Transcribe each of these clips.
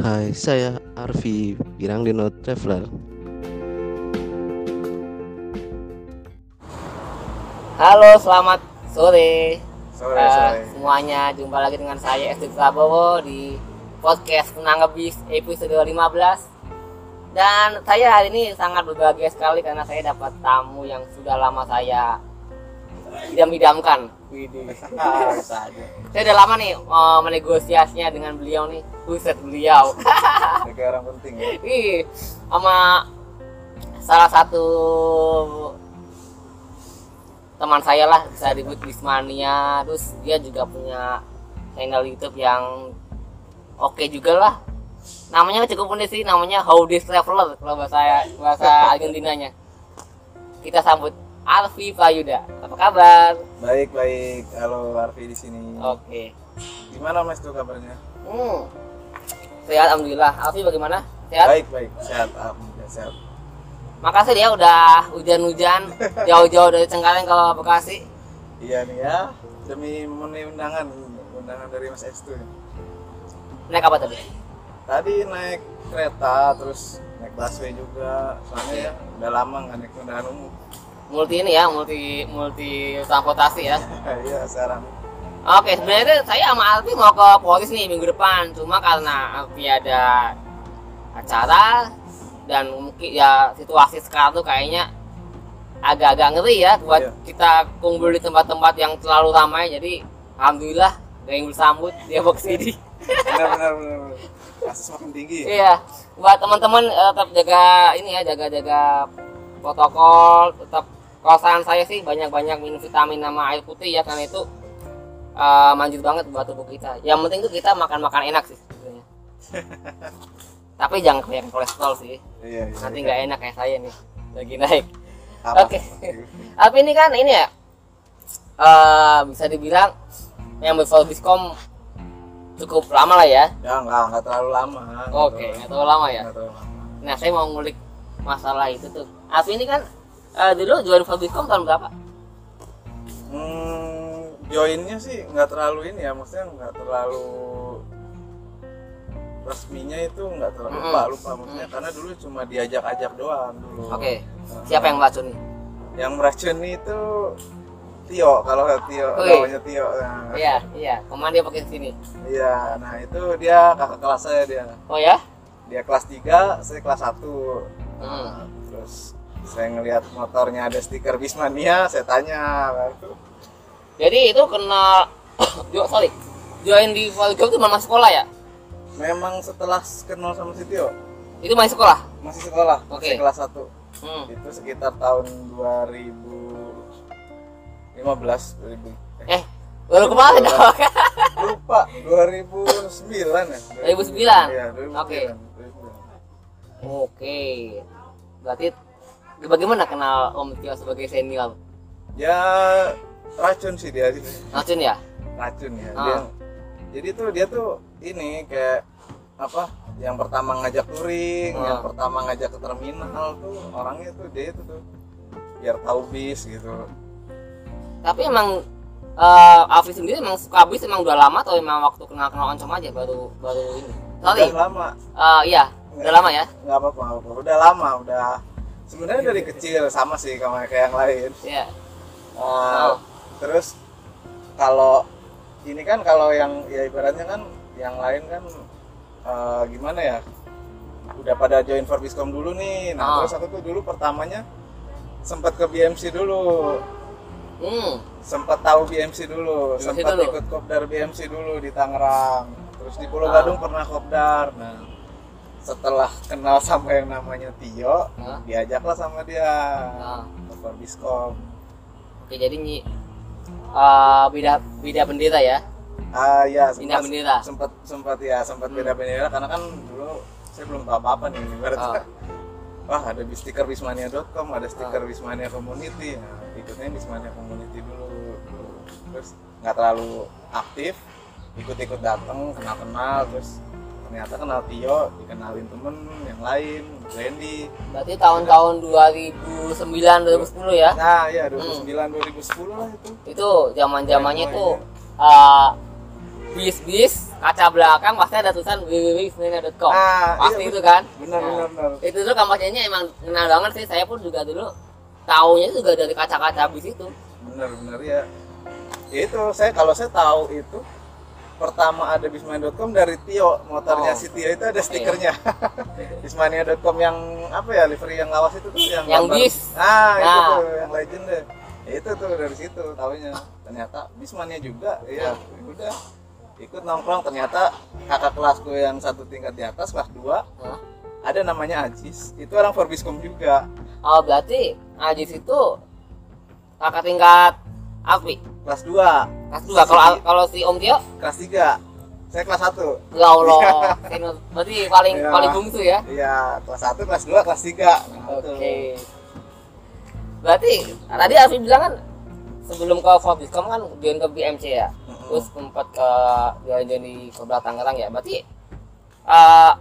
Hai, saya Arfi Pirangdino Traveler. Halo, selamat sore. Sore, Eh, sore. semuanya jumpa lagi dengan saya Esti Prabowo di podcast Penangebis episode 15. Dan saya hari ini sangat berbahagia sekali karena saya dapat tamu yang sudah lama saya idam-idamkan. Saya udah lama nih eh, menegosiasinya dengan beliau nih. Buset beliau. Kayak orang penting ya. Ih, sama salah satu teman saya lah bisa disebut Bismania terus dia juga punya channel YouTube yang oke juga lah namanya cukup unik sih namanya How This Traveler kalau bahasa bahasa Argentinanya kita sambut Alfi Prayuda apa kabar Baik, baik. Halo Arfi di sini. oke Gimana Mas tuh kabarnya? hmm. sehat alhamdulillah Alfi bagaimana sehat Baik, baik. Sehat, alhamdulillah sehat. Makasih dia udah hujan-hujan jauh-jauh dari Cengkareng ke Bekasi. Iya nih ya, demi memenuhi undangan, undangan dari Mas Estu. Naik apa tadi? Tadi naik kereta, terus naik busway juga. Soalnya ya udah lama nggak naik undangan umum. Multi ini ya, multi multi transportasi ya. Iya sekarang. Oke, sebenarnya saya sama Alfi mau ke Polis nih minggu depan, cuma karena Alfi ada acara dan mungkin ya situasi sekarang tuh kayaknya agak-agak ngeri ya buat Iya. kita kumpul di tempat-tempat yang terlalu ramai. Jadi alhamdulillah ada yang bersambut dia mau ke sini. Benar, benar, benar. benar. Kasus makin tinggi. Iya, buat teman-teman eh, tetap jaga ini ya, jaga-jaga protokol, tetap kosan saya sih banyak-banyak minum vitamin sama air putih ya karena itu eh, manjur banget buat tubuh kita. Yang penting tuh kita makan-makan enak sih sebenarnya. Tapi jangan kebanyakan kolesterol sih. Iya, iya. Nanti nggak enak kayak saya nih lagi naik. Oke. Tapi ini kan ini ya eh, bisa dibilang yang Biskom cukup lama lah ya. Ya nggak, nggak terlalu lama. Oke, nggak terlalu lama ya. Terlalu lama. Nah, saya mau ngulik masalah itu tuh. Alfi ini kan eh, dulu jualan Fabricom tahun berapa? Hmm, joinnya sih nggak terlalu ini ya, maksudnya nggak terlalu resminya itu nggak terlalu Mm-mm. lupa lupa maksudnya karena dulu cuma diajak-ajak doang dulu. Oke. Siapa yang meracuni? Yang meracuni itu Tio kalau Tio namanya Tio. Nah, Iya, iya. Ke mana dia pakai sini? Iya, nah itu dia kakak kelas saya dia. Oh ya? Dia kelas 3, saya kelas 1. Hmm. Nah, terus saya ngelihat motornya ada stiker Bismania, saya tanya. Jadi itu kenal Jo, sorry. Join di Fabricom itu masih sekolah ya? Memang setelah kenal sama si Tio, Itu masih sekolah? masih sekolah, Oke. masih kelas 1. Hmm. Itu sekitar tahun 2015 2000 Eh, baru kemarin dong. lupa 2009 ya 2009? iya 2009 Oke. 2009. Oke. Berarti bagaimana kenal Om Tio sebagai senior? ya racun sih dia Racun ya? racun ya Ah. dia jadi tuh dia tuh ini kayak apa yang pertama ngajak touring Ah. yang pertama ngajak ke terminal tuh orangnya tuh dia itu tuh biar tahu bis gitu Tapi emang eh Alfi sendiri emang suka bis emang udah lama atau emang waktu kenal kenal oncom aja baru baru ini? Sorry, udah lama Eh, iya udah lama ya? nggak apa-apa nggak apa-apa. udah lama udah sebenarnya dari kecil sama sih sama kayak yang lain Iya. Uh, terus kalau ini kan kalau yang ya ibaratnya kan yang lain kan uh, gimana ya udah pada join Forbiscom dulu nih Ah. nah terus aku tuh dulu pertamanya sempat ke BMC dulu Hmm. sempat tahu BMC dulu sempat ikut kopdar BMC dulu di Tangerang terus di Pulau Ah. Gadung pernah kopdar nah setelah kenal sama yang namanya Tio Ah. diajaklah sama dia Ah. ke Forbiscom Oke jadi nyi eh beda beda bendera ya? Ah ya Pindah sempat bendera. sempat sempat ya sempat Hmm. beda bendera karena kan dulu saya belum tahu apa apa nih ibaratnya. Ah. Wah ada di stiker bismania.com ada stiker Bismania Community nah, ikutnya Bismania Community dulu terus nggak terlalu aktif ikut-ikut datang kenal-kenal terus ternyata kenal Tio dikenalin temen yang lain Randy. Berarti tahun-tahun 2009 2010 ya? nah ya 2009 2010 lah itu. Itu zaman-zamannya tuh eh bis-bis kaca belakang pasti ada tulisan www.ismania.com Ah, pasti iya, itu kan? Benar Nah, benar benar itu dulu kampanyenya emang kenal banget sih. Saya pun juga dulu taunya juga dari kaca-kaca bis itu. Benar benar ya Ya itu saya kalau saya tahu itu pertama ada bismania.com dari Tio motornya Oh. si Tio itu ada Oke. stikernya bismania.com yang apa ya livery yang lawas itu tuh yang Yang bis. ah itu Nah. tuh yang legend deh ya, itu tuh dari situ tahunya ternyata bismania juga ya udah ikut nongkrong ternyata kakak kelasku yang satu tingkat di atas kelas 2 Hah? ada namanya Ajis itu orang Forbiscom juga oh berarti Ajis itu kakak tingkat Alfi kelas 2 kelas dua kalau kalau si Om Tio kelas 3 saya kelas 1 ya Allah senior. berarti paling Iya. paling bungsu ya Iya, kelas 1, kelas 2, kelas 3. Oke. Berarti tadi Alfi bilang kan sebelum ke Forbiscom kan join ke BMC ya. Terus sempat ke join di Kobra Tangerang ya. Berarti eh,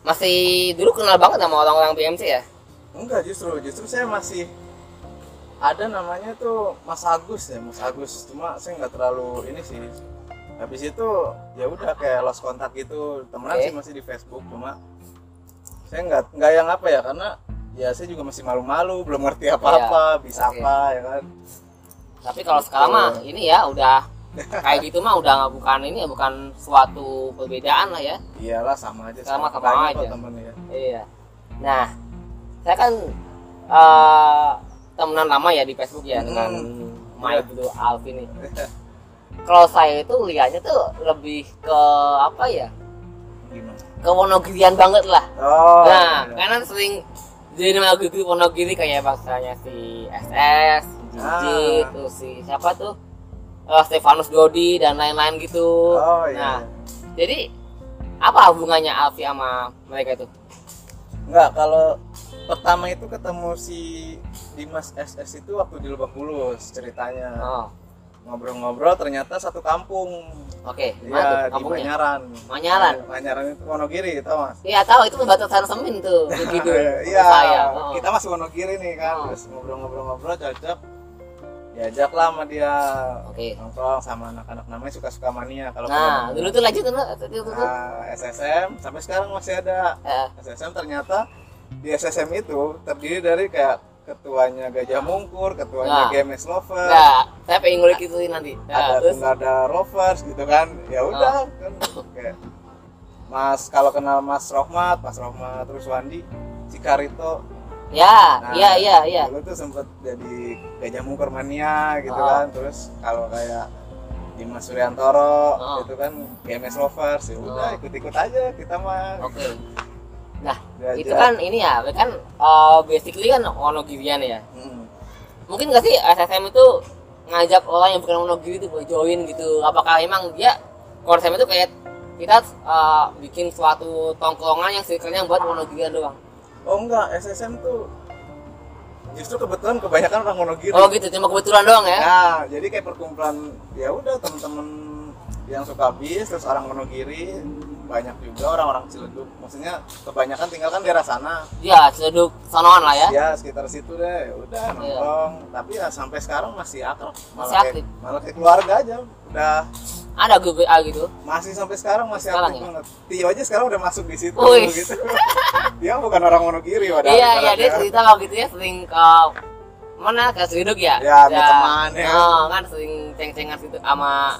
masih dulu kenal banget sama orang-orang BMC ya? Enggak, justru justru saya masih ada namanya tuh Mas Agus ya, Mas Agus. Cuma saya nggak terlalu ini sih. Habis itu ya udah kayak lost kontak gitu. Temenan Oke. sih masih di Facebook, cuma saya nggak nggak yang apa ya karena ya saya juga masih malu-malu, belum ngerti apa-apa, bisa Oke. apa ya kan. Tapi kalau sekarang mah ini ya udah kayak gitu mah udah nggak bukan ini ya bukan suatu perbedaan lah ya. Iyalah sama aja. Sama- sama kok aja. temen ya. Iya. Nah, saya kan eh temenan lama ya di Facebook ya dengan My Blue Alvin ini. Kalau saya itu lihatnya tuh lebih ke apa ya? Gimana? Ke Wonogirian banget lah. Oh. nah, iya. karena sering jadi nama gitu Wonogiri kayak bangsanya si SS, Gigi, Ah. terus si siapa tuh? Eh, Stefanus Dodi dan lain-lain gitu. Oh iya. Nah, jadi apa hubungannya Alfi sama mereka itu? Enggak, kalau pertama itu ketemu si Dimas SS itu waktu di Lebak Bulus ceritanya. Oh, Ngobrol-ngobrol ternyata satu kampung. oke. Mana tuh di? Manyaran. Manyaran? Manyaran itu Wonogiri, tau Mas? Iya tahu itu pembatasan semin tuh begitu. Iya. Oh. kita masih Wonogiri nih kan. Oh. Terus ngobrol-ngobrol-ngobrol cocok. Diajak lah sama dia Oke. nongkrong sama anak-anak namanya suka-suka mania kalau Nah, dulu tuh lanjut tuh. Nah, SSM sampai sekarang masih ada. Eh, SSM ternyata di SSM itu terdiri dari kayak ketuanya Gajah Mungkur, Nah. ketuanya GMS Lover, Enggak, saya pengen ngulik itu nanti. Nah, ada terus ada Rovers gitu kan. Ya udah kan kayak Mas kalau kenal Mas Rohmat, Mas Rohmat terus Wandi, si Karito. ya, Nah, iya iya iya. Dulu tuh sempet jadi Gajah Mungkur mania gitu Oh. kan. Terus kalau kayak Dimas Suryantoro Oh. itu kan GMS Lovers ya udah Oh. ikut-ikut aja kita mah. Oke. Nah, Diajak. itu kan ini ya, kan eh, basically kan Wonogirian ya. Hmm. Mungkin nggak sih SSM itu ngajak orang yang bukan Wonogiri itu buat join gitu? Apakah emang dia konsepnya itu kayak kita eh, bikin suatu tongkrongan yang circle-nya buat Wonogirian doang? Oh enggak, SSM tuh justru kebetulan kebanyakan orang Wonogiri. Oh gitu, cuma kebetulan doang ya? Nah, jadi kayak perkumpulan ya udah temen-temen yang suka bis terus orang Wonogiri banyak juga orang-orang Ciledug. Maksudnya kebanyakan tinggal kan daerah sana. Iya, seduk sonoan lah ya. Ya sekitar situ deh, ya udah nongkrong. Tapi ya sampai sekarang masih akrab. Malah Masih kayak, aktif. malah kayak keluarga aja. Udah Ada grup WA gitu. masih sampai sekarang masih Sekarang aktif ya? banget. Tio aja sekarang udah masuk di situ Wih. gitu. Dia bukan orang Wonogiri padahal. Iya, iya dia cerita waktu itu ya sering ke mana ke Seduk ya? Ya, sama teman, ya. Oh, kan sering ceng-cengan situ sama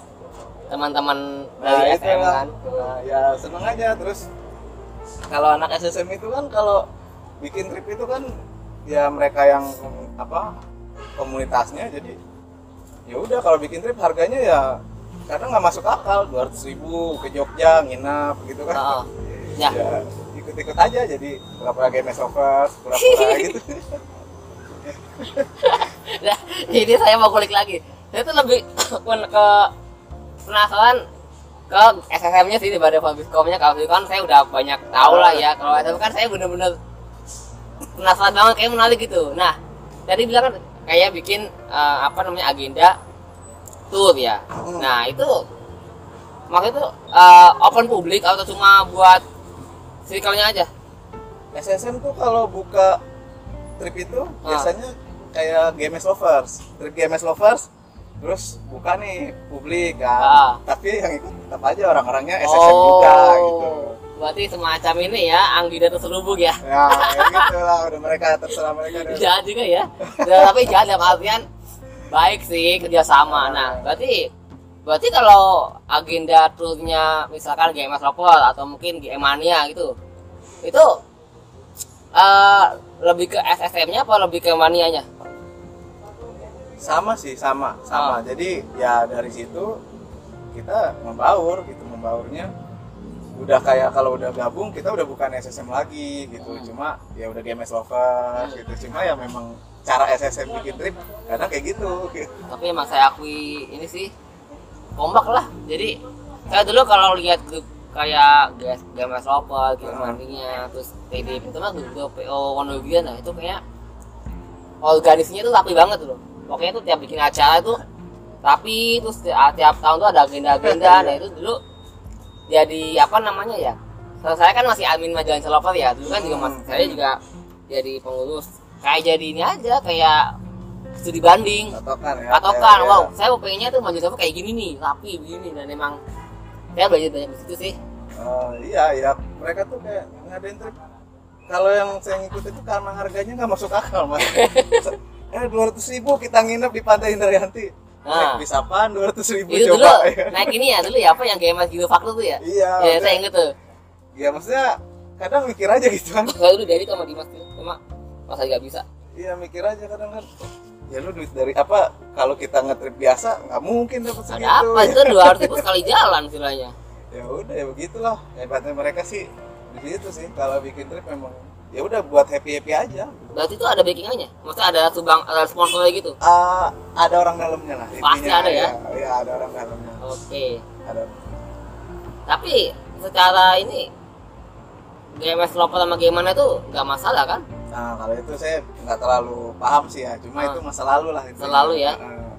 teman-teman Nah, dari itu SM lah. kan. Nah, ya seneng aja terus kalau anak SSM itu kan kalau bikin trip itu kan ya mereka yang apa komunitasnya jadi ya udah kalau bikin trip harganya ya karena nggak masuk akal 200.000 ribu ke Jogja nginap gitu kan Oh. Ya. ya ikut-ikut aja jadi pura-pura games overs pura-pura gitu Nah, jadi saya mau kulik lagi. Saya tuh lebih ke penasaran ke SSM-nya sih daripada Fabiscom-nya. Kalau itu kan saya udah banyak tahu lah ya. Kalau SSM kan saya bener-bener penasaran banget kayak menarik gitu. Nah, tadi bilang kan kayak bikin eh, apa namanya agenda tour ya. Nah, itu maksudnya itu eh, open publik atau cuma buat circle-nya aja? SSM tuh kalau buka trip itu Ah. biasanya kayak GMS lovers trip GMS lovers terus buka nih publik kan. Ah. tapi yang ikut tetap aja orang-orangnya SSM juga gitu Oh, berarti semacam ini ya Anggi dan terselubung ya? Ya kayak gitu lah udah mereka terserah mereka deh. jahat juga ya? Ya, tapi jahat dalam artian baik sih kerjasama. Nah berarti berarti kalau agenda turnya misalkan GMS Lokal atau mungkin GM Mania gitu itu eh, lebih ke SSM-nya apa lebih ke manianya sama sih sama sama. Ah. jadi ya dari situ kita membaur gitu membaurnya. Udah kayak kalau udah gabung kita udah bukan SSM lagi gitu. Hmm. cuma ya udah GMS lovers gitu. Cuma ya memang cara SSM bikin trip kadang kayak gitu. Tapi emang saya akui ini sih kompak lah. Jadi saya dulu kalau lihat grup kayak GMS Lokal, GMS Hmm. Terus TD itu mah grup PO Wondogian nah itu kayak organisasinya tuh rapi banget loh pokoknya tuh tiap bikin acara tuh rapi terus ti- ah, tiap tahun tuh ada agenda-agenda. Nah itu dulu jadi apa namanya ya saya kan masih admin majalah Celover ya dulu kan juga mas saya juga jadi pengurus. Kayak jadi ini aja kayak studi banding. Patokan ya patokan kayak- wow saya pengennya tuh majelis Celover kayak gini nih rapi begini dan emang saya belajar banyak di situ sih. Oh, iya iya mereka tuh kayak ngadain trip. Kalau yang saya ngikut itu karena harganya nggak masuk akal mas eh dua ratus ribu kita nginep di pantai Indrayanti. Nah. naik bis apaan? dua ratus ribu itu dulu coba. ya. naik ini ya dulu ya apa yang GMS Gilo Faktor tuh ya? Iya ya saya inget tuh. Ya maksudnya kadang mikir aja gitu. Kan saya dulu dari sama Dimas tuh cuma masa nggak bisa. Iya mikir aja kadang kan. Ya lu duit dari apa kalau kita ngetrip biasa nggak mungkin dapat segitu. ada apa? Itu dua ratus ribu sekali jalan istilahnya. Ya udah ya begitulah. Hebatnya mereka sih di situ sih. Kalau bikin trip memang ya udah buat happy happy aja berarti itu ada backingannya maksudnya ada subang ada sponsornya gitu Ah, ada orang dalamnya lah Pasti ada ya? Iya, ada orang dalamnya. oke Ada. tapi secara ini GMS Loper sama gimana tuh nggak masalah kan Nah, kalau itu saya nggak terlalu paham sih ya. Cuma Ah. itu masa lalu lah itu. Masa lalu ya? Nah,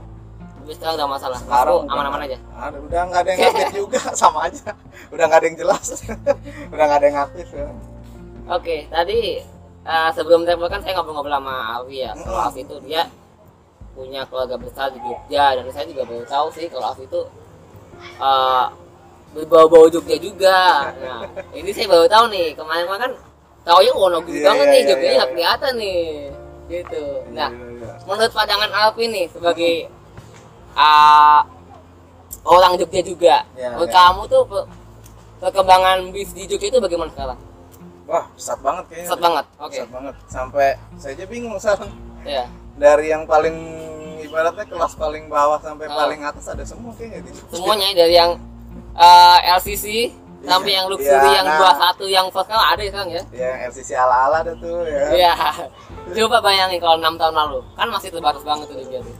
tapi sekarang nggak masalah sekarang aman-aman aja Ada, udah nggak ada yang aktif juga, sama aja. Udah nggak ada yang jelas. udah nggak ada yang aktif ya. Oke, tadi eh, sebelum travel kan saya ngobrol-ngobrol sama Alfi ya. Kalau Mm-mm. Alfi itu dia punya keluarga besar di Jogja dan saya juga baru tahu sih kalau Alfi itu eh, berbau-bau Jogja juga. Nah, ini saya baru tahu nih. Kemarin-kemarin kan taunya Wonogiri Iya, banget iya, nih, iya, Jogja iya. nggak kelihatan nih. Gitu. Nah, Iya, iya. menurut pandangan Alfi nih sebagai eh, orang Jogja juga, Iya, menurut iya. kamu tuh pe- perkembangan bis di Jogja itu bagaimana sekarang? Wah, pesat banget kayaknya. Pesat banget. Oke. Pesat banget. Sampai saya aja bingung sekarang. Iya. Dari yang paling ibaratnya kelas paling bawah sampai Ah. paling atas ada semua kayaknya di semuanya dari yang eh, LCC sampai yang luxury Iya, yang nah. 21 yang first class ada sekarang ya Ya, LCC ala-ala ada tuh ya. Iya. Coba bayangin kalau 6 tahun lalu, kan masih terbatas banget tuh dia tuh.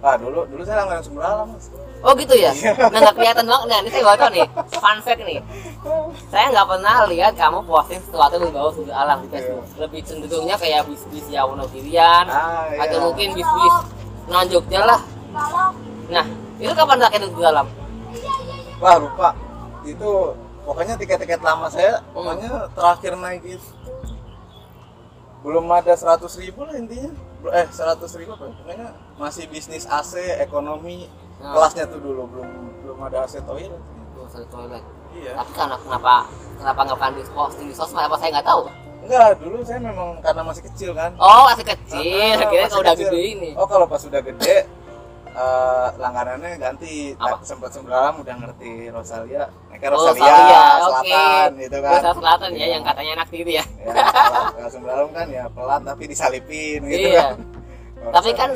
Wah, dulu dulu saya langganan Sumberala, Mas. Oh gitu ya? Iya. Nah nggak kelihatan banget. Nah ini saya tahu nih, fun fact nih. Saya nggak pernah lihat kamu posting sesuatu berbau sudut alam di Facebook. Lebih cenderungnya kayak bis-bis ya Wonogirian, Ah, iya. atau mungkin bis-bis non Jogja lah. Nah itu kapan terakhir di dalam? Wah lupa itu pokoknya tiket-tiket lama saya Hmm. pokoknya terakhir naik itu belum ada 100 ribu lah intinya eh 100 ribu apa ya? pokoknya masih bisnis AC ekonomi Hmm. kelasnya tuh dulu belum belum ada AC toilet Tuh, satu toilet. iya Tapi karena kenapa kenapa nggak pernah di di sosmed apa saya nggak tahu. enggak dulu saya memang karena masih kecil kan Oh masih kecil, Ah, kira masih kalau udah gede ini. oh kalau pas udah gede eh, langganannya ganti? Nah, sempat sembralam udah ngerti Rosalia naik Oh, Rosalia, Rosalia, Selatan oke. gitu kan Bahasa Selatan ya Iya. yang katanya enak gitu ya. ya kalau kan ya pelat tapi disalipin gitu Iya. kan Tapi kan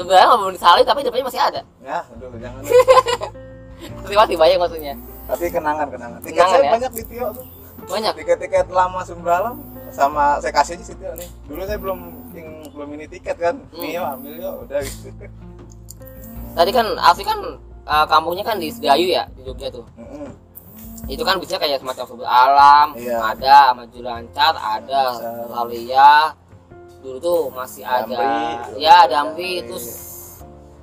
sebenarnya belum disalib tapi depannya masih ada. ya aduh jangan Terima kasih banyak maksudnya. tapi kenangan kenangan tiket Kenangan saya ya? banyak di Tio tuh Banyak. tiket-tiket lama sembralam sama saya kasih aja sih Tio nih dulu saya belum yang belum ini tiket kan Hmm. Mio ambil yo udah gitu Tadi kan Afi kan eh, kampungnya kan di Sedayu ya di Jogja tuh. Mm-mm. Itu kan bisa kayak semacam sumber alam, Iya. ada sama Julancar, ada. Salia. Dulu tuh masih ada Damri, ya Damri Damri. terus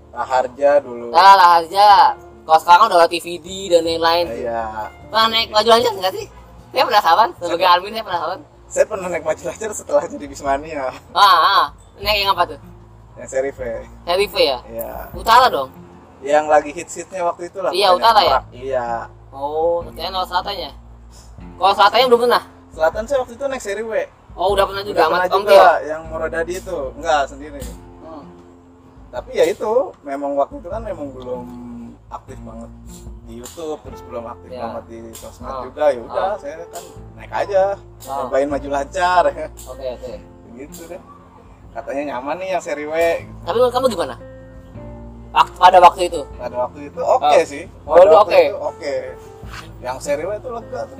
Raharja dulu lah lah aja. Kalau sekarang udah ada TVD dan lain-lain. iya Pernah naik baju lancar nggak sih? Saya penasaran, sebagai admin saya penasaran. saya pernah naik Macilacar setelah jadi Bismania Ah, ah. naik yang apa tuh? yang seri V Seri V ya? iya Utara dong. yang lagi hits hitnya waktu itu lah Iya, utara ya? iya Oh, saya lewat selatannya. Kalau selatannya belum pernah. selatan saya waktu itu naik seri W Oh, udah pernah juga Udah sama pernah Om juga Tio. yang Morodadi itu enggak sendiri Hmm. tapi ya itu memang waktu itu kan memang belum aktif banget di YouTube terus belum aktif Ya. banget di sosmed Oh. juga ya udah Oh. saya kan naik aja Oh. cobain maju lancar Oke, oke. gitu deh katanya nyaman nih yang seri W Tapi menurut kamu gimana? Pada waktu itu. pada waktu itu oke Oh. sih Oh, pada itu waktu oke. itu oke yang seri W itu lega tuh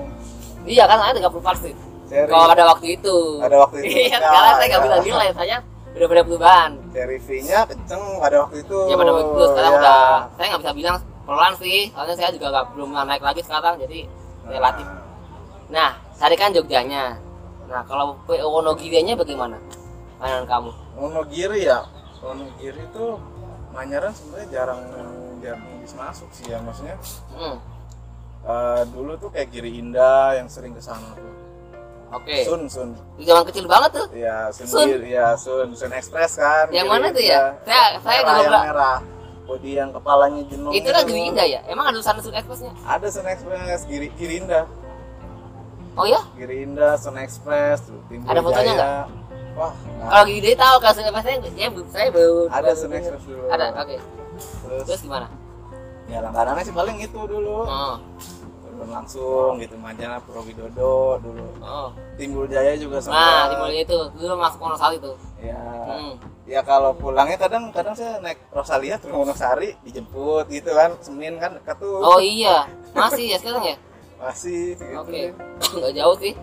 Iya kan, saya 30 persen. Seri Kalau pada waktu itu. Pada waktu itu, Iya, ya, sekarang saya nggak ya. bilang nilai, saya udah pada perubahan. seri V nya kenceng pada waktu itu Ya pada waktu itu sekarang Ya. udah, saya nggak bisa bilang pelan sih, soalnya saya juga nggak belum naik lagi sekarang, jadi relatif. Nah, Nah, tadi kan Jogjanya. Nah, kalau Wonogirinya bagaimana? Pandangan kamu? Wonogiri ya Wonogiri itu Manyaran sebenarnya jarang jarang bisa masuk sih ya maksudnya Hmm, eh, dulu tuh kayak Giri Indah yang sering ke sana tuh oke. Sun Sun Di zaman kecil banget tuh. ya Sun, Sun. Giri- ya Sun Sun Express kan Yang mana tuh ya? Saya- saya merah, yang merah bodi yang kepalanya jenong Itu kan Giri Indah ya? Emang ada Sun Expressnya? ada Sun Express Giri, Giri Indah Oh ya? Giri Indah Sun Express Timbul Ada fotonya nggak? wah nggak. Kalau Giri tahu kalau Sun Expressnya, ya saya belum. ada Sun Express dulu Ada, oke. terus Terus gimana? ya langganannya sih paling itu dulu Oh, turun langsung gitu Manjana Puro Widodo dulu oh. Timbul Jaya juga Nah, sempat di mulai itu dulu masuk Wonosari tuh. ya Hmm. ya kalau pulangnya kadang kadang saya naik Rosalia ke Wonosari dijemput gitu kan Senin kan dekat tuh Oh iya, masih ya sekarang ya? masih gitu Oke, deh. nggak jauh sih.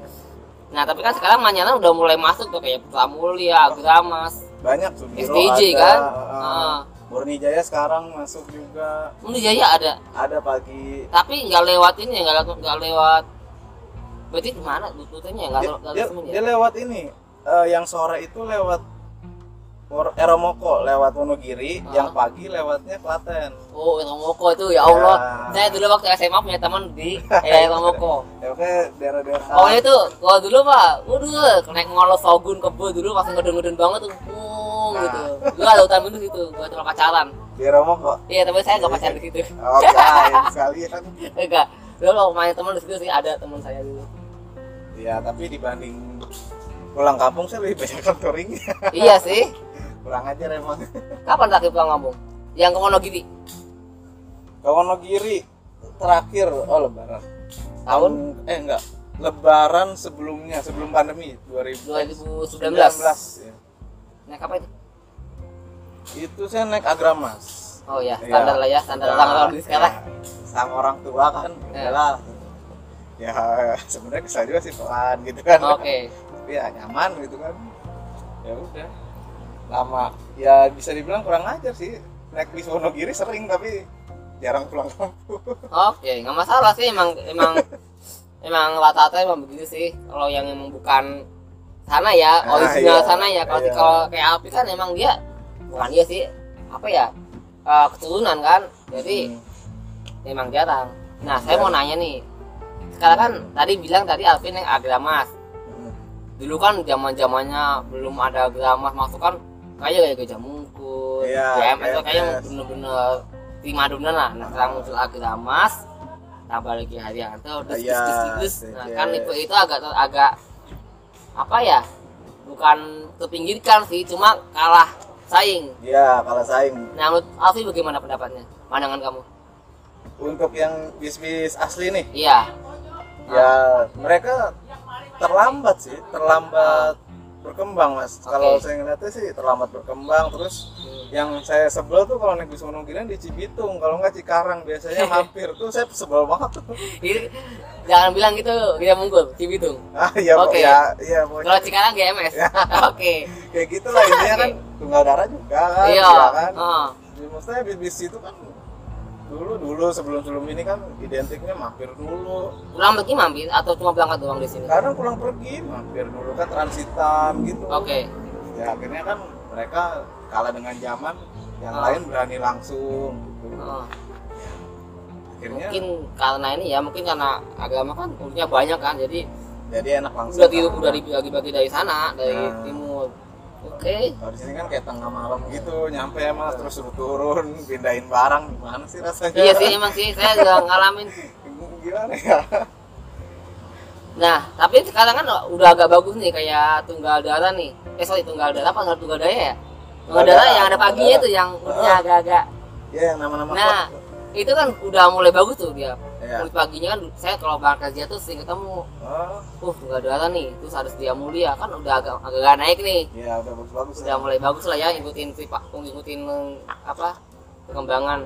Nah, tapi kan sekarang Manyana udah mulai masuk tuh kayak Pramulia, Agramas, banyak STJ ada kan? uh, Ah. Jaya sekarang masuk juga Jaya ada, ada pagi tapi nggak lewat ini ya, nggak lewat, nggak lewat. Berarti gimana rutenya? Nggak dia, lewat dia, lewat semuanya? dia lewat ini eh, yang sore itu lewat Eromoko lewat Wonogiri Ah. yang pagi lewatnya Klaten Oh, Romoko itu ya Allah. Ya. Saya dulu waktu SMA punya teman di eh, Romoko. ya oke daerah-daerah Oh itu, kalau dulu pak, waduh, naik ngolos Sogun kebo dulu masih ngeden-ngeden banget tuh, uh, gitu. Dulu ada hutan pinus itu, buat cuma pacaran. di Eromoko Iya, tapi saya nggak pacaran di situ. oke oh, sekalian Enggak. Dulu main teman di situ sih ada teman saya dulu. ya tapi dibanding pulang kampung saya lebih banyak kan touring iya sih. Pulang aja emang Kapan terakhir pulang kampung? Yang ke Wonogiri. ke Wonogiri terakhir oh lebaran Tahun? eh enggak lebaran sebelumnya sebelum pandemi 2019 2019. ya. Naik apa itu? itu saya naik Agramas Oh ya, standar lah ya, standar Nah, orang orang di sekarang. ya, sama orang tua kan Ya. udahlah ya sebenarnya kesal juga sih pelan gitu kan Oke. tapi ya nyaman gitu kan ya udah lama ya bisa dibilang kurang ajar sih naik bis Wonogiri sering tapi jarang pulang kampung Oke, nggak masalah sih emang emang emang rata-rata emang begitu sih. Kalau yang emang bukan sana ya, Ah, original iya, sana ya. Kalau iya. kalau kayak Api kan emang dia bukan dia sih, apa ya? eh, keturunan kan. Jadi Hmm. emang jarang. Nah, saya Jarang. mau nanya nih. Sekarang kan tadi bilang tadi Alvin yang agramas. Hmm. Dulu kan zaman zamannya belum ada agramas masuk kan kayak kayak gajah mungkut, Iya, GMS tuh kayak bener-bener prima dona lah. Nah, sekarang muncul agramas, tambah lagi Haryanto, terus Iya, terus terus, terus. Nah, iya. kan itu itu agak agak apa ya? Bukan terpinggirkan sih, cuma kalah saing. ya kalau saing Nah, menurut Alfi bagaimana pendapatnya? Pandangan kamu? untuk yang bis-bis asli nih Iya. ya mereka terlambat sih terlambat berkembang mas kalau Oke. saya ngeliatnya sih terlambat berkembang terus Hmm. yang saya sebel tuh kalau naik bis Wonogiri di Cibitung kalau nggak Cikarang biasanya mampir tuh saya sebel banget tuh Ini jangan bilang gitu, kita munggul, Cibitung. ah iya Oke. ya iya Kalau Cikarang GMS. Oke. kayak gitulah intinya kan tunggal darah juga kan Iya. ya kan. Jadi maksudnya bis-bis itu kan dulu dulu sebelum sebelum ini kan identiknya mampir dulu Pulang pergi mampir atau cuma berangkat doang di sini? kadang pulang pergi mampir dulu kan transitan gitu Oke. ya akhirnya kan mereka kalah dengan zaman yang Ah. lain berani langsung gitu Oh. akhirnya Mungkin karena ini ya, mungkin karena agama kan umurnya banyak kan, jadi jadi enak langsung udah kan. udah dibagi-bagi dari sana, dari Nah. timur. Oke. Kalau di sini kan kayak tengah malam gitu nyampe mas terus suruh turun pindahin barang gimana sih rasanya? Iya sih emang sih saya juga ngalamin. Gimana ya? Nah tapi sekarang kan udah agak bagus nih kayak tunggal darah nih. Eh sorry tunggal darah apa nggak tunggal daya ya? Tunggal darah yang ada paginya tuh yang nya agak-agak. Ya yang nama-nama Nah. klub. itu kan udah mulai bagus tuh dia Iya. Kulit paginya kan saya kalau berangkat kerja tuh sering ketemu. Oh. Uh tunggal darah nih. Terus harus dia mulia kan udah agak agak naik nih. Ya udah bagus-bagus udah mulai bagus lah ya ngikutin si pak ngikutin apa perkembangan.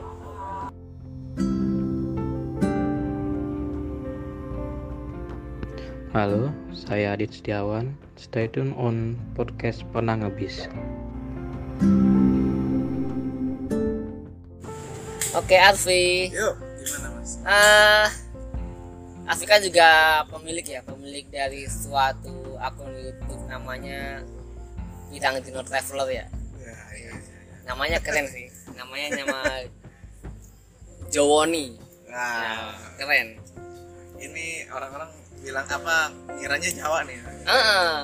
Halo, saya Adit Setiawan. Stay tune on podcast Pernah Ngebis. oke Alfi yuk gimana mas Ah, Alfi kan juga pemilik ya pemilik dari suatu akun YouTube namanya Bidang Dino Traveler ya ya iya iya. namanya keren sih namanya nama Jowoni nah Ya, keren ini orang-orang bilang apa ngiranya Jawa nih Heeh.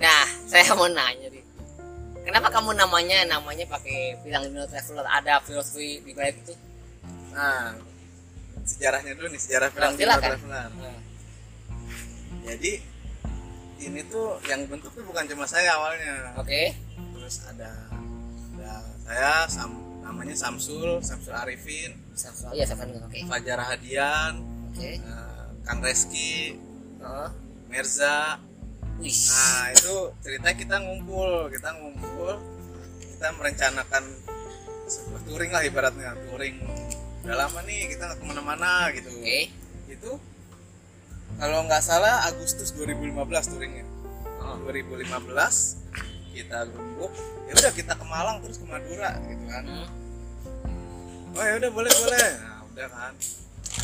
Nah, saya mau nanya nih. Kenapa kamu namanya namanya pakai bilang Dino Traveler? Ada filosofi di balik itu? Nah sejarahnya dulu nih sejarah film silakan. Nah, jadi ini tuh yang bentuk tuh bukan cuma saya awalnya Oke. terus ada ada saya Sam, namanya Samsul Samsul Arifin Samsul. Iya, Samsul. Oke. Fajar Hadian Oke. eh, Kang Reski Heeh. Merza Wih. nah itu cerita kita ngumpul kita ngumpul kita merencanakan sebuah touring lah ibaratnya touring udah lama nih kita nggak ke mana-mana gitu Oke. itu kalau nggak salah Agustus 2015 touringnya Oh. 2015 kita gembuk ya udah kita ke Malang terus ke Madura gitu kan Hmm. oh ya udah boleh boleh nah udah kan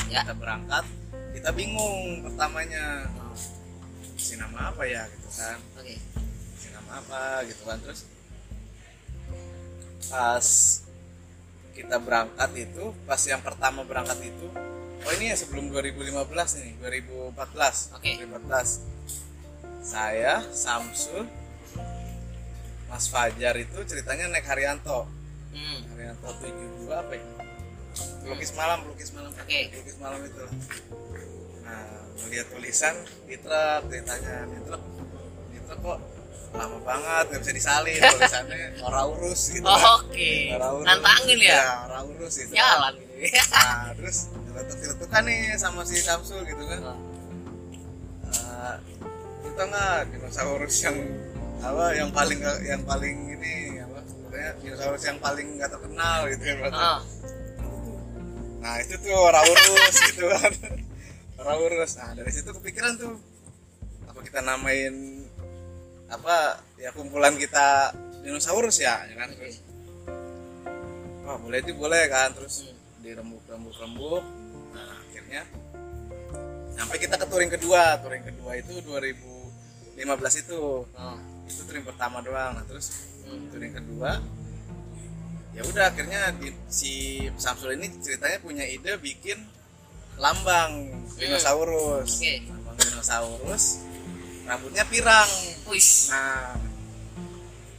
Ya. kita berangkat kita bingung pertamanya si nama apa ya gitu kan Oke. si nama apa gitu kan terus pas kita berangkat itu pas yang pertama berangkat itu oh ini ya sebelum 2015 nih 2014 Oke. 2014 saya Samsul Mas Fajar itu ceritanya naik Haryanto. Hmm. Haryanto 72 apa ya? Pelukis malam pelukis malam. Oke. pelukis malam itu. Nah melihat tulisan di truk ceritanya di truk di truk kok lama banget nggak bisa disalin tulisannya orang urus gitu kan Oke. Ora urus. Nantangin ya. orang urus gitu Jalan gitu. nah terus diletuk-letukan nih sama si Samsul gitu kan Oh. Eh, kita nggak dinosaurus yang apa yang paling yang paling ini apa sebenarnya dinosaurus yang paling nggak terkenal gitu ya berarti Heeh. nah itu tuh orang urus gitu kan orang urus nah dari situ kepikiran tuh apa kita namain apa ya kumpulan kita dinosaurus ya ya kan? Terus wah boleh itu boleh kan? Terus dirembuk rembuk rembuk nah akhirnya sampai kita ke touring kedua. Touring kedua itu 2015 itu. Oh. itu touring pertama doang. Nah terus Hmm. touring kedua ya udah akhirnya di, si Samsul ini ceritanya punya ide bikin lambang dinosaurus. Oke. lambang dinosaurus rambutnya pirang. Wih. nah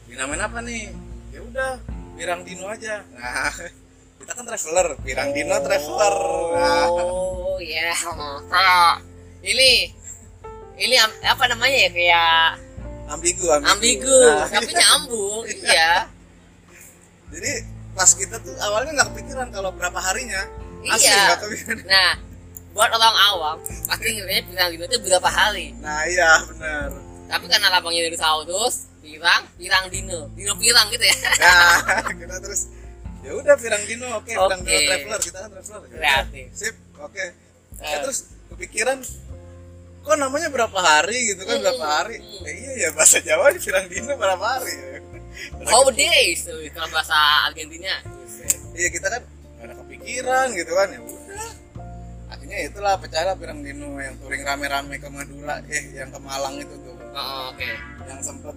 dinamain apa nih? Ya udah pirang dino aja. Nah kita kan traveler pirang dino traveler. Nah, Oh ya. Nah, ini ini apa namanya ya kayak ambigu ambigu, ambigu Nah, tapi nyambung iya. Jadi pas kita tuh awalnya nggak kepikiran kalau berapa harinya. Asli Iya. nggak kepikiran? Nah buat orang awam pasti ngiranya pirang gitu itu berapa hari. Nah iya benar. Tapi karena lapangnya dinosaurus pirang pirang dino. Dino pirang gitu ya. Nah kita terus ya udah pirang dino oke pirang Oke. dino traveler kita kan traveler. Ya Kreatif. sip oke. Eh. Ya, terus kepikiran kok namanya berapa hari gitu kan Hmm, berapa hari? Hmm. Eh, iya ya bahasa Jawa di pirang dino berapa hari how days tuh kalau bahasa Argentina. Iya kita kan ada kepikiran gitu kan ya akhirnya itulah pecahlah pirang dino yang touring rame-rame ke Madura eh yang ke Malang itu tuh. Oh, oke. Yang sempet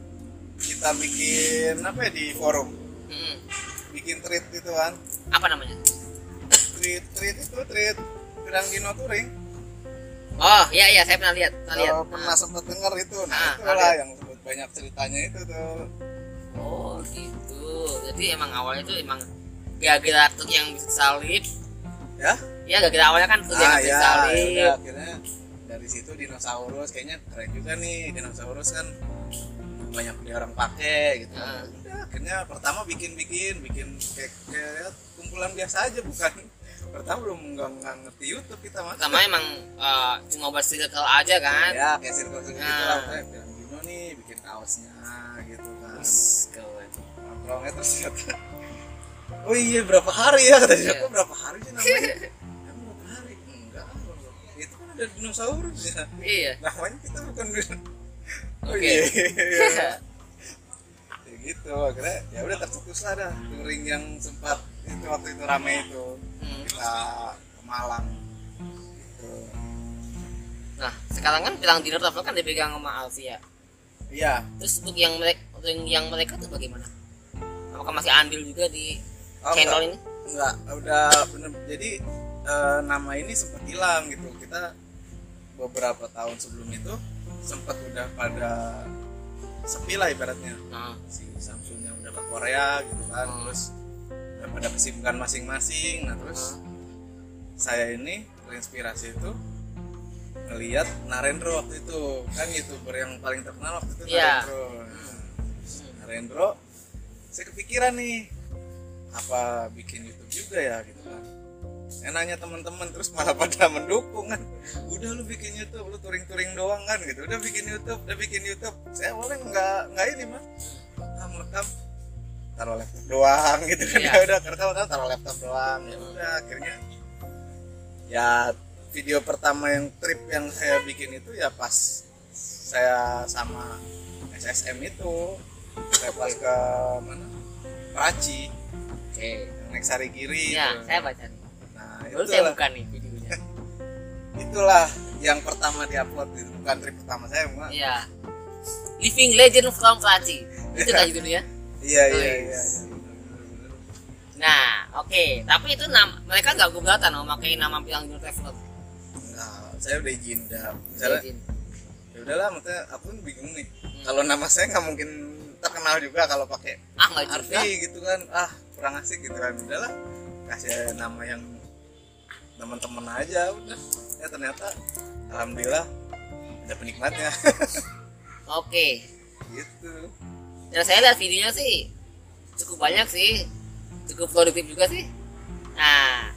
kita bikin apa ya di forum? Hmm. bikin tweet gitu kan. Apa namanya? Tweet tweet itu tweet pirang dino touring. Oh iya iya saya pernah lihat pernah lihat. Pernah sempet denger itu nah Ah, itulah ada. yang sempet banyak ceritanya itu tuh. Oh gitu. Jadi emang awalnya tuh emang gara-gara tuh yang bisa salib ya? Ya gara-gara awalnya kan yang ah ya salib. udah akhirnya dari situ dinosaurus kayaknya keren juga nih dinosaurus kan banyak di orang pakai gitu. Ah. udah akhirnya pertama bikin bikin bikin kayak, kayak kumpulan biasa aja bukan. Pertama belum nggak nggak ngerti YouTube kita mas. Pertama emang eh, cuma buat circle aja kan? Ya kayak circle circle gitu Ah. lah kayak bilang Dino nih bikin kaosnya gitu kan. Kawan. nongkrongnya terus oh iya berapa hari ya kata dia Iya. kok berapa hari sih namanya? Emang berapa hari? Enggak itu kan ada dinosaurus ya. Iya. Namanya kita bukan oh Oke. iya iya. ya gitu akhirnya ya udah lah dah touring yang sempat itu waktu itu rame itu. Hmm. kita ke Malang. Gitu. Nah sekarang kan bilang dinner travel kan dipegang sama Alfia iya. Terus untuk yang mereka yang mereka tuh bagaimana? Apakah masih andil juga di Oh, channel enggak. ini? Enggak udah bener. Jadi eh, nama ini sempat hilang gitu. Kita beberapa tahun sebelum itu sempat udah pada sepi lah ibaratnya. Nah, si Samsungnya udah ke Korea gitu kan Hmm. terus udah pada kesibukan masing-masing. Nah terus saya ini terinspirasi itu ngelihat Narendra waktu itu. Kan youtuber yang paling terkenal waktu itu Iya. Narendra. Nah, terus Narendra saya kepikiran nih apa bikin YouTube juga ya gitu kan. Saya nanya teman-teman terus malah pada mendukung kan. Udah lu bikin YouTube lu touring-touring doang kan gitu. Udah bikin YouTube udah bikin YouTube. Saya boleh nggak nggak ini mah rekam rekam taruh laptop doang gitu kan. Iya. ya udah rekam rekam taruh laptop doang. Ya udah akhirnya. Ya video pertama yang trip yang saya bikin itu ya pas saya sama SSM itu. Saya pas ke mana? Praci oke. Yang naik sari kiri ya itu. saya baca nih. Nah baru saya itulah buka nih videonya. Itulah yang pertama diupload itu. Bukan trip pertama saya Mak. iya. Living Legend from Prachi itu kan judulnya iya iya Wih. iya nah oke. Tapi itu nam mereka nggak keberatan mau pakai nama bilang dinner traveler. Nah saya udah izin udah misalnya ya udahlah maksudnya aku pun bingung nih. Kalau nama saya nggak mungkin terkenal juga kalau pakai ah juga? Arfi gitu kan. Ah kurang asik gitu kan. Udahlah kasih nama yang teman-teman aja udah. Ya ternyata alhamdulillah ada penikmatnya. Oke. Gitu. Dan saya lihat videonya sih cukup banyak sih. Cukup produktif juga sih. Nah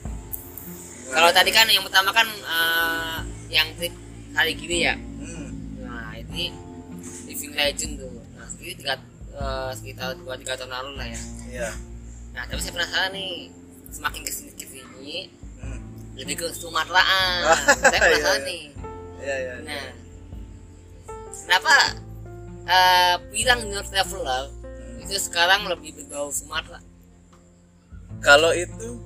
kalau tadi kan yang pertama kan eh, yang trip hari gini ya? Hmm, nah ini living legend tuh. Nah ini tiga, eh, sekitar dua tiga tahun lalu lah ya. Iya nah tapi saya penasaran nih semakin ke sini ke sini hmm, lebih ke Sumateraan Ah, saya penasaran iya, iya. nih. Iya iya nah kenapa eh bilang New Traveler itu sekarang lebih berbau Sumatera? Kalau itu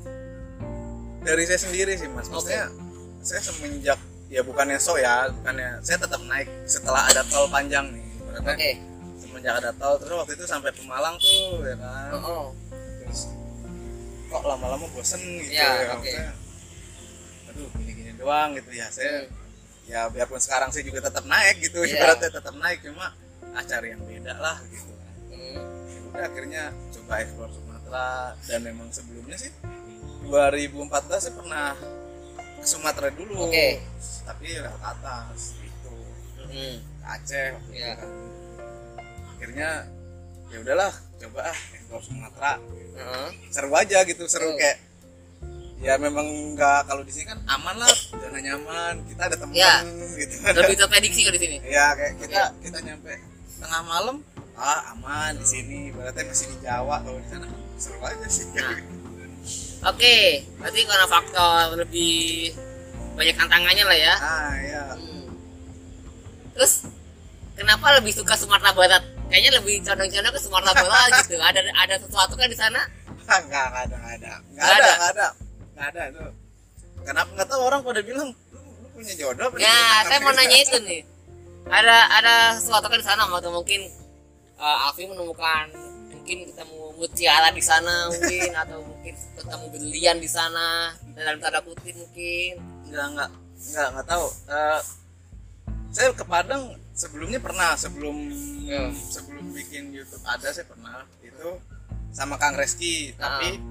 dari saya sendiri sih mas. Maksudnya saya semenjak ya bukannya so ya bukannya saya tetap naik setelah ada tol panjang nih. Oke. Ibaratnya semenjak ada tol terus waktu itu sampai Pemalang tuh ya kan? Oh, oh. Kok lama-lama bosen gitu Ya, ya, oke. maksudnya aduh gini-gini doang gitu ya saya ya biarpun sekarang saya juga tetap naik gitu Iya. ibaratnya tetap naik cuma ah, cari yang beda lah gitu Hmm. Ya udah akhirnya coba explore Sumatera dan memang sebelumnya sih 2014 saya pernah ke Sumatera dulu Oke. tapi lewat atas gitu Hmm. ke Aceh itu Iya. kan. akhirnya ya udahlah coba ah explore Sumatera. Heeh. seru aja gitu seru Hmm. kayak ya memang nggak kalau di sini kan aman lah zona nyaman kita ada teman Ya. gitu. Lebih terprediksi kalau di sini. Ya kayak kita kita nyampe. Tengah malam. Ah aman di sini berarti masih di Jawa kalau di sana. Seru aja sih. Nah. oke berarti karena faktor lebih banyak tantangannya lah ya. Ah ya Hmm. terus kenapa lebih suka Sumatera Barat kayaknya lebih condong-condong ke Sumatera Barat gitu. Ada ada sesuatu kan di sana? Nggak nggak ada nggak ada. Nggak Nggak ada nggak ada. Nggak ada itu. Kenapa nggak tahu orang pada bilang lu, lu punya jodoh ya dia?" saya mau nanya itu nih. Ada ada sesuatu kan di sana atau mungkin uh, Alfi menemukan mungkin ketemu mutiara di sana mungkin atau mungkin ketemu berlian di sana dalam tanda kutip mungkin. Nggak nggak nggak nggak tahu. Eh, saya ke Padang sebelumnya pernah sebelum Ya. sebelum bikin YouTube ada saya pernah. Itu sama Kang Reski tapi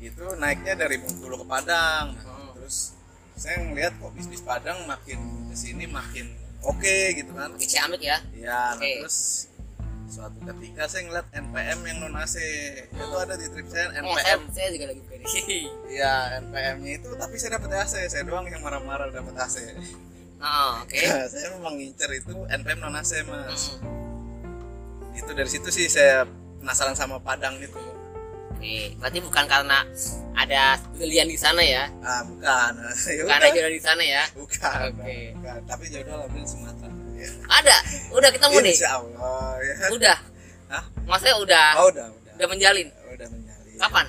itu naiknya dari Bengkulu ke Padang. Nah, Hmm. terus saya ngeliat kok bis-bis Padang makin ke sini makin oke gitu kan. Oke, Ciamik ya? Ya nah Oke. terus suatu ketika saya ngeliat NPM yang non AC itu ada di trip saya saya, NPM saya juga lagi buka nih ya NPM-nya itu tapi saya dapat AC saya doang yang marah-marah dapat AC oh, oke Ya, saya memang ngincer itu NPM non AC mas Hmm. itu dari situ sih saya penasaran sama Padang itu Oke, berarti bukan karena ada pilihan di sana ya, ah bukan ya bukan udah. ada jodoh di sana ya. bukan, Oke. bukan. tapi jodoh ambil Sumatera ya. Ada, udah ketemu nih, Insya Allah ya udah. Hah? Maksudnya udah, oh udah udah udah menjalin. udah menjalin Kapan?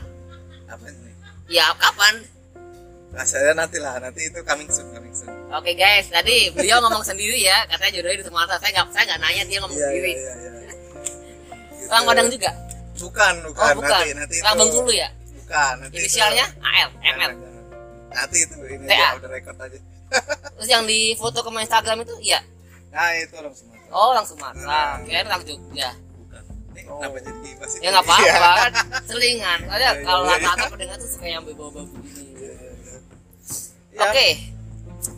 apa nih Ya kapan? Nah, saya nanti lah nanti itu coming soon coming soon Oke guys, tadi beliau ngomong sendiri ya, katanya jodohnya di Sumatera. Saya nggak, saya nggak nanya dia ngomong Iya, sendiri. iya, iya, iya. Gitu. Orang Padang juga? bukan bukan, Oh bukan. nanti nanti Orang itu Bengkulu ya? bukan nanti itu- Inisialnya AL, Jangan, ML. nanti itu ini TA. udah record aja Terus yang di foto ke Instagram itu, iya. nah itu orang Sumatera Oh orang Sumatera, kira orang Jogja. bukan ini Oh. kenapa jadi Ya nggak apa-apa, kan selingan. Soalnya iya, kalau rata-rata pendengar tuh suka yang bawa-bawa. Ya, Oke,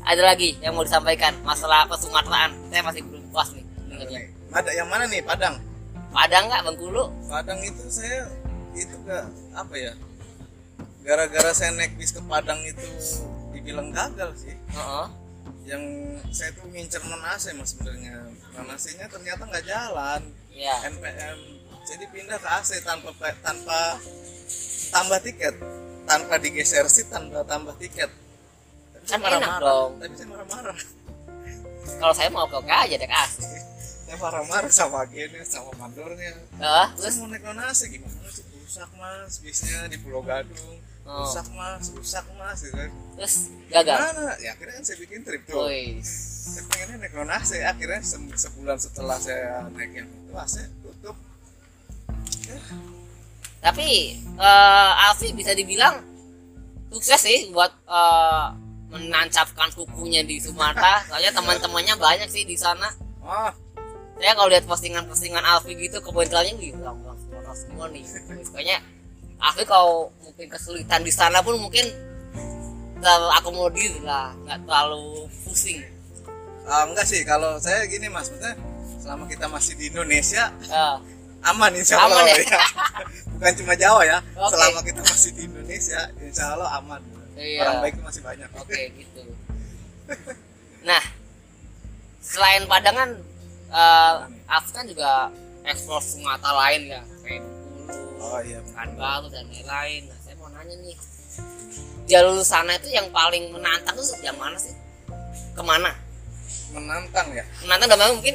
ada lagi yang mau disampaikan. Masalah kesumateraan. Saya masih belum puas nih dengarnya. ada yang mana nih? Padang. Padang nggak Bengkulu? Padang itu saya itu gak apa ya? Gara-gara saya naik bis ke Padang itu dibilang gagal sih. Heeh. yang saya tuh ngincer AC mas sebenarnya. Non AC nya ternyata nggak jalan. Iya. NPM jadi pindah ke AC tanpa tanpa tambah tiket. Tanpa digeser sih tanpa tambah tiket Kan enak. marah-marah. Dong. tapi saya marah-marah. Kalau saya mau oke-oke aja deh kasih. saya marah-marah sama agennya sama mandornya. Saya terus? mau naik non AC gimana sih? Rusak mas. Bisnya di Pulau Gadung. Oh. rusak mas. Rusak mas gitu kan. Terus? Gagal. Gimana? ya akhirnya kan saya bikin trip tuh. Woi. saya pengennya naik non AC akhirnya se- sebulan setelah saya naik yang itu AC tutup. Tapi eh Alfi bisa dibilang sukses sih buat eh, menancapkan kukunya di Sumatera. Soalnya teman-temannya banyak sih di sana. oh saya kalau lihat postingan-postingan Alfi gitu kebetulannya gitu orang Sumatera semua nih makanya Alfi kalau mungkin kesulitan di sana pun mungkin terakomodir lah nggak terlalu pusing ah, enggak sih kalau saya gini mas maksudnya selama kita masih di Indonesia ya aman insya Aman Allah ya? ya. bukan cuma Jawa ya Oke. selama kita masih di Indonesia insya Allah aman Iya. orang baik itu masih banyak oke gitu nah selain Padang kan eh, Alfi kan juga ekspor Sumatera lain ya kayak Bengkulu oh iya Pekanbaru dan lain-lain. Nah, saya mau nanya nih, jalur sana itu yang paling menantang tuh yang mana sih? Ke mana? menantang ya Menantang dalam mungkin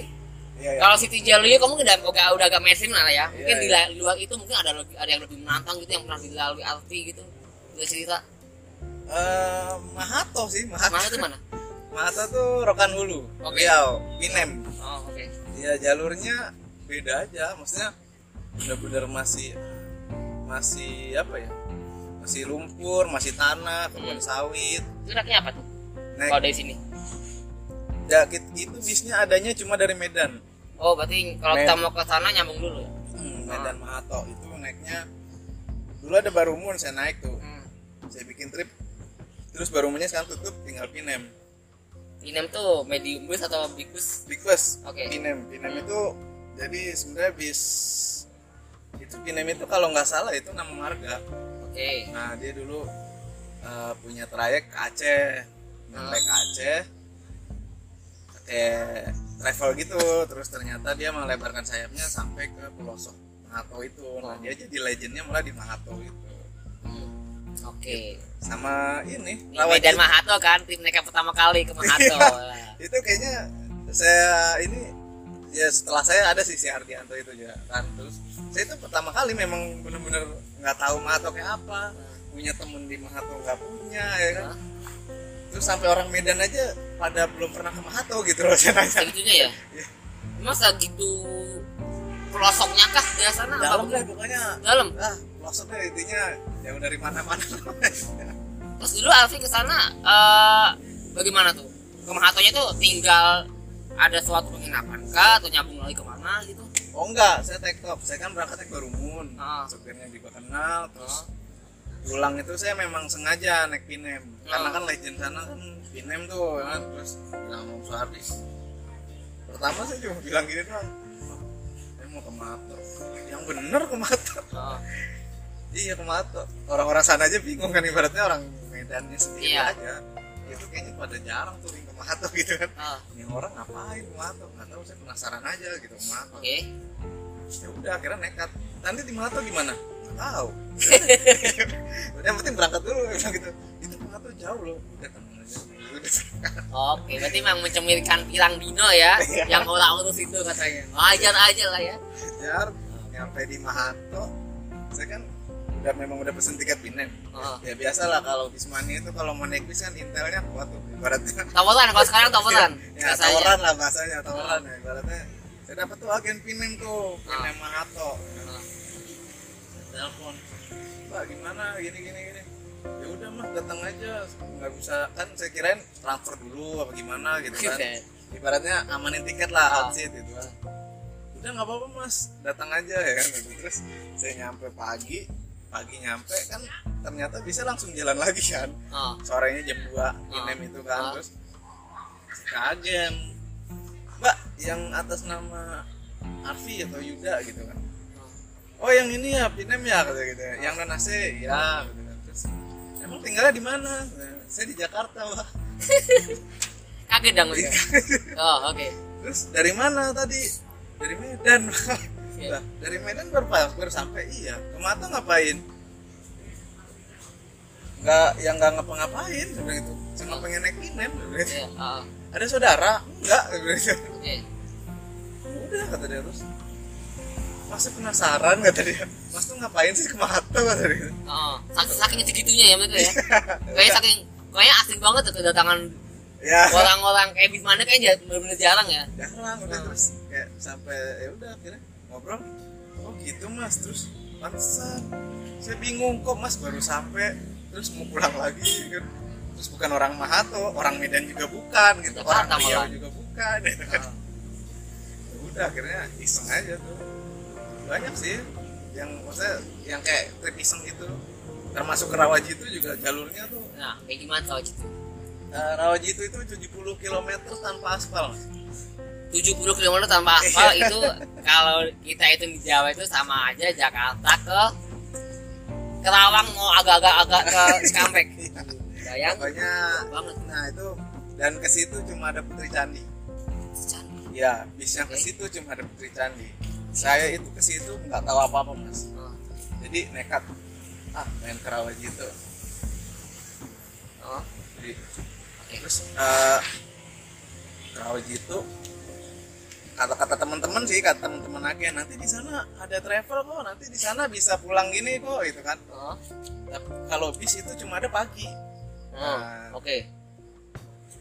iya iya kalau Siti Jalurnya kamu udah udah, udah agak mainstream lah ya. Mungkin Iya, di, iya. di luar itu mungkin ada lebih ada yang lebih menantang gitu yang pernah dilalui Alfi gitu. Bisa cerita. Eh, Mahato sih Mahato Mana itu mana? Mahato tuh Rokan Hulu Oke. Riau Pinem Oh, oke. ya jalurnya beda aja maksudnya bener-bener masih masih apa ya masih lumpur masih tanah kebun Hmm. sawit Itu naiknya apa tuh? naik Kalau dari sini. ya, itu bisnya adanya cuma dari Medan Oh, berarti kalau kita mau ke sana nyambung dulu ya. Hmm, Medan Mahato itu naiknya dulu ada Barumun saya naik tuh Hmm. saya bikin trip terus Barumunnya sekarang tutup tinggal Pinem Inem tuh medium bus atau big bus? Big Bus Oke. Pinem Pinem itu jadi sebenarnya bis itu Pinem itu kalau nggak salah itu nama marga Oke. Nah dia dulu uh, punya trayek ke Aceh, nyampe ke Aceh, pakai travel gitu, terus ternyata dia melebarkan sayapnya sampai ke pelosok Mahato itu. Nah dia jadi legendnya malah di Mahato itu. Hmm. Oke. Sama ini Lawajit. Medan Mahato kan tim mereka pertama kali ke Mahato. itu kayaknya saya ini ya setelah saya ada sih si Ardianto itu juga kan terus saya itu pertama kali memang bener-bener nggak tahu Mahato kayak apa punya temen di Mahato nggak punya ya kan terus sampai orang Medan aja pada belum pernah ke Mahato gitu loh saya nanya Segitunya ya? Iya. Masa gitu pelosoknya kah di sana? dalam begitu? pokoknya Dalam. ah maksudnya intinya yang dari mana-mana Terus dulu Alfi ke sana eh, bagaimana tuh? Ke Mahatonya tuh tinggal ada suatu penginapan kah atau nyambung lagi ke mana gitu oh enggak saya take off saya kan berangkatnya ke Barumun Ah. supirnya juga kenal terus Ah. pulang itu saya memang sengaja naik Pinem karena Ah. kan legend sana kan Pinem tuh ya kan. terus bilang sama Suhardi pertama saya cuma bilang gini doang "Bang, saya mau ke Mato yang bener ke Mato Oh, iya ke Mato orang-orang sana aja bingung kan ibaratnya orang Medannya sendiri Iya. aja. Itu kayaknya pada jarang tuh ke Mato gitu kan. Oh, ini orang ngapain ke Mato nggak tahu saya penasaran aja gitu ke Mato oke. Ya udah akhirnya nekat. Nanti di Mato gimana? Nggak tahu. Yang penting berangkat dulu gitu. Itu Mato jauh loh. Udah oke berarti memang mencemirkan pirang dino ya yang orang urus itu katanya. Wajar aja lah ya. Jar, nyampe di Mahato saya kan udah memang udah pesen tiket Pinem oh. ya biasa lah kalau Bismani itu kalau mau naik bis kan intelnya kuat tuh ibaratnya. Tawaran kalau sekarang tawaran ya aja tawaran lah bahasanya tawaran ya ibaratnya. Saya dapat tuh agen Pinem tuh Pinem Mahato. Oh, telepon. Mbak gimana? Gini gini gini. Ya udah mah datang aja. Nggak bisa kan saya kirain transfer dulu apa gimana gitu kan. Ibaratnya amanin tiket lah Ah. outfit gitu kan. Udah nggak apa-apa mas. Datang aja ya kan. Terus saya nyampe pagi pagi nyampe kan ternyata bisa langsung jalan lagi kan. Oh. sorenya jam 2 inem itu kan Ah. terus ke agen mbak yang atas nama Arfi atau Yuda gitu kan. Oh yang ini ya Pinem ya kata gitu. Yang non AC ya gitu kan. Terus emang tinggalnya di mana? Saya di Jakarta mbak. Kaget dong gitu. oh oke. Terus dari mana tadi? Dari Medan Mbak. Iya. Lah, dari Medan baru pas baru sampai iya. Ke Mato ngapain? Nggak yang nggak ngapa-ngapain bilang gitu. Cuma pengen naik bilang gitu. Iya, oh, ada saudara? Enggak gitu. oke udah kata dia terus. Masih penasaran kata dia. Mas tuh ngapain sih ke Mato kata dia. Oh. saking, saking segitunya ya mereka ya? Kayak saking kayak asing banget tuh kedatangan ya orang-orang kayak Bismana kayaknya benar-benar jarang ya? Jarang udah Hmm. terus. Kayak sampai ya udah akhirnya ngobrol? Oh gitu mas. Terus pantesan saya bingung kok mas baru sampai. Terus mau pulang lagi kan. Terus bukan orang Mahato orang Medan juga bukan gitu. Orang Jakarta Riau malah. juga bukan gitu kan. Oh. Ya udah akhirnya iseng aja tuh. Banyak sih yang maksudnya yang kayak trip iseng gitu. Termasuk ke Rawaji itu juga jalurnya tuh. Nah kayak gimana tau gitu eh, Rawaji itu itu 70 km tanpa aspal mas 70 km tanpa aspal Iya. itu kalau kita itu di Jawa itu sama aja Jakarta ke Kerawang mau agak-agak agak ke Cikampek bayang. Pokoknya banget. nah itu dan ke situ cuma ada Putri Candi. Ya bis yang ke situ cuma ada Putri Candi. Saya itu ke situ nggak tahu apa apa mas. Oh. jadi nekat. Ah main ke Rawaji itu Oh. jadi Oke. terus eh ke Rawaji itu kata-kata teman-teman sih kata teman-teman agen nanti di sana ada travel kok nanti di sana bisa pulang gini kok gitu kan. Oh. tapi kalau bis itu cuma ada pagi. Oh. Nah. oke.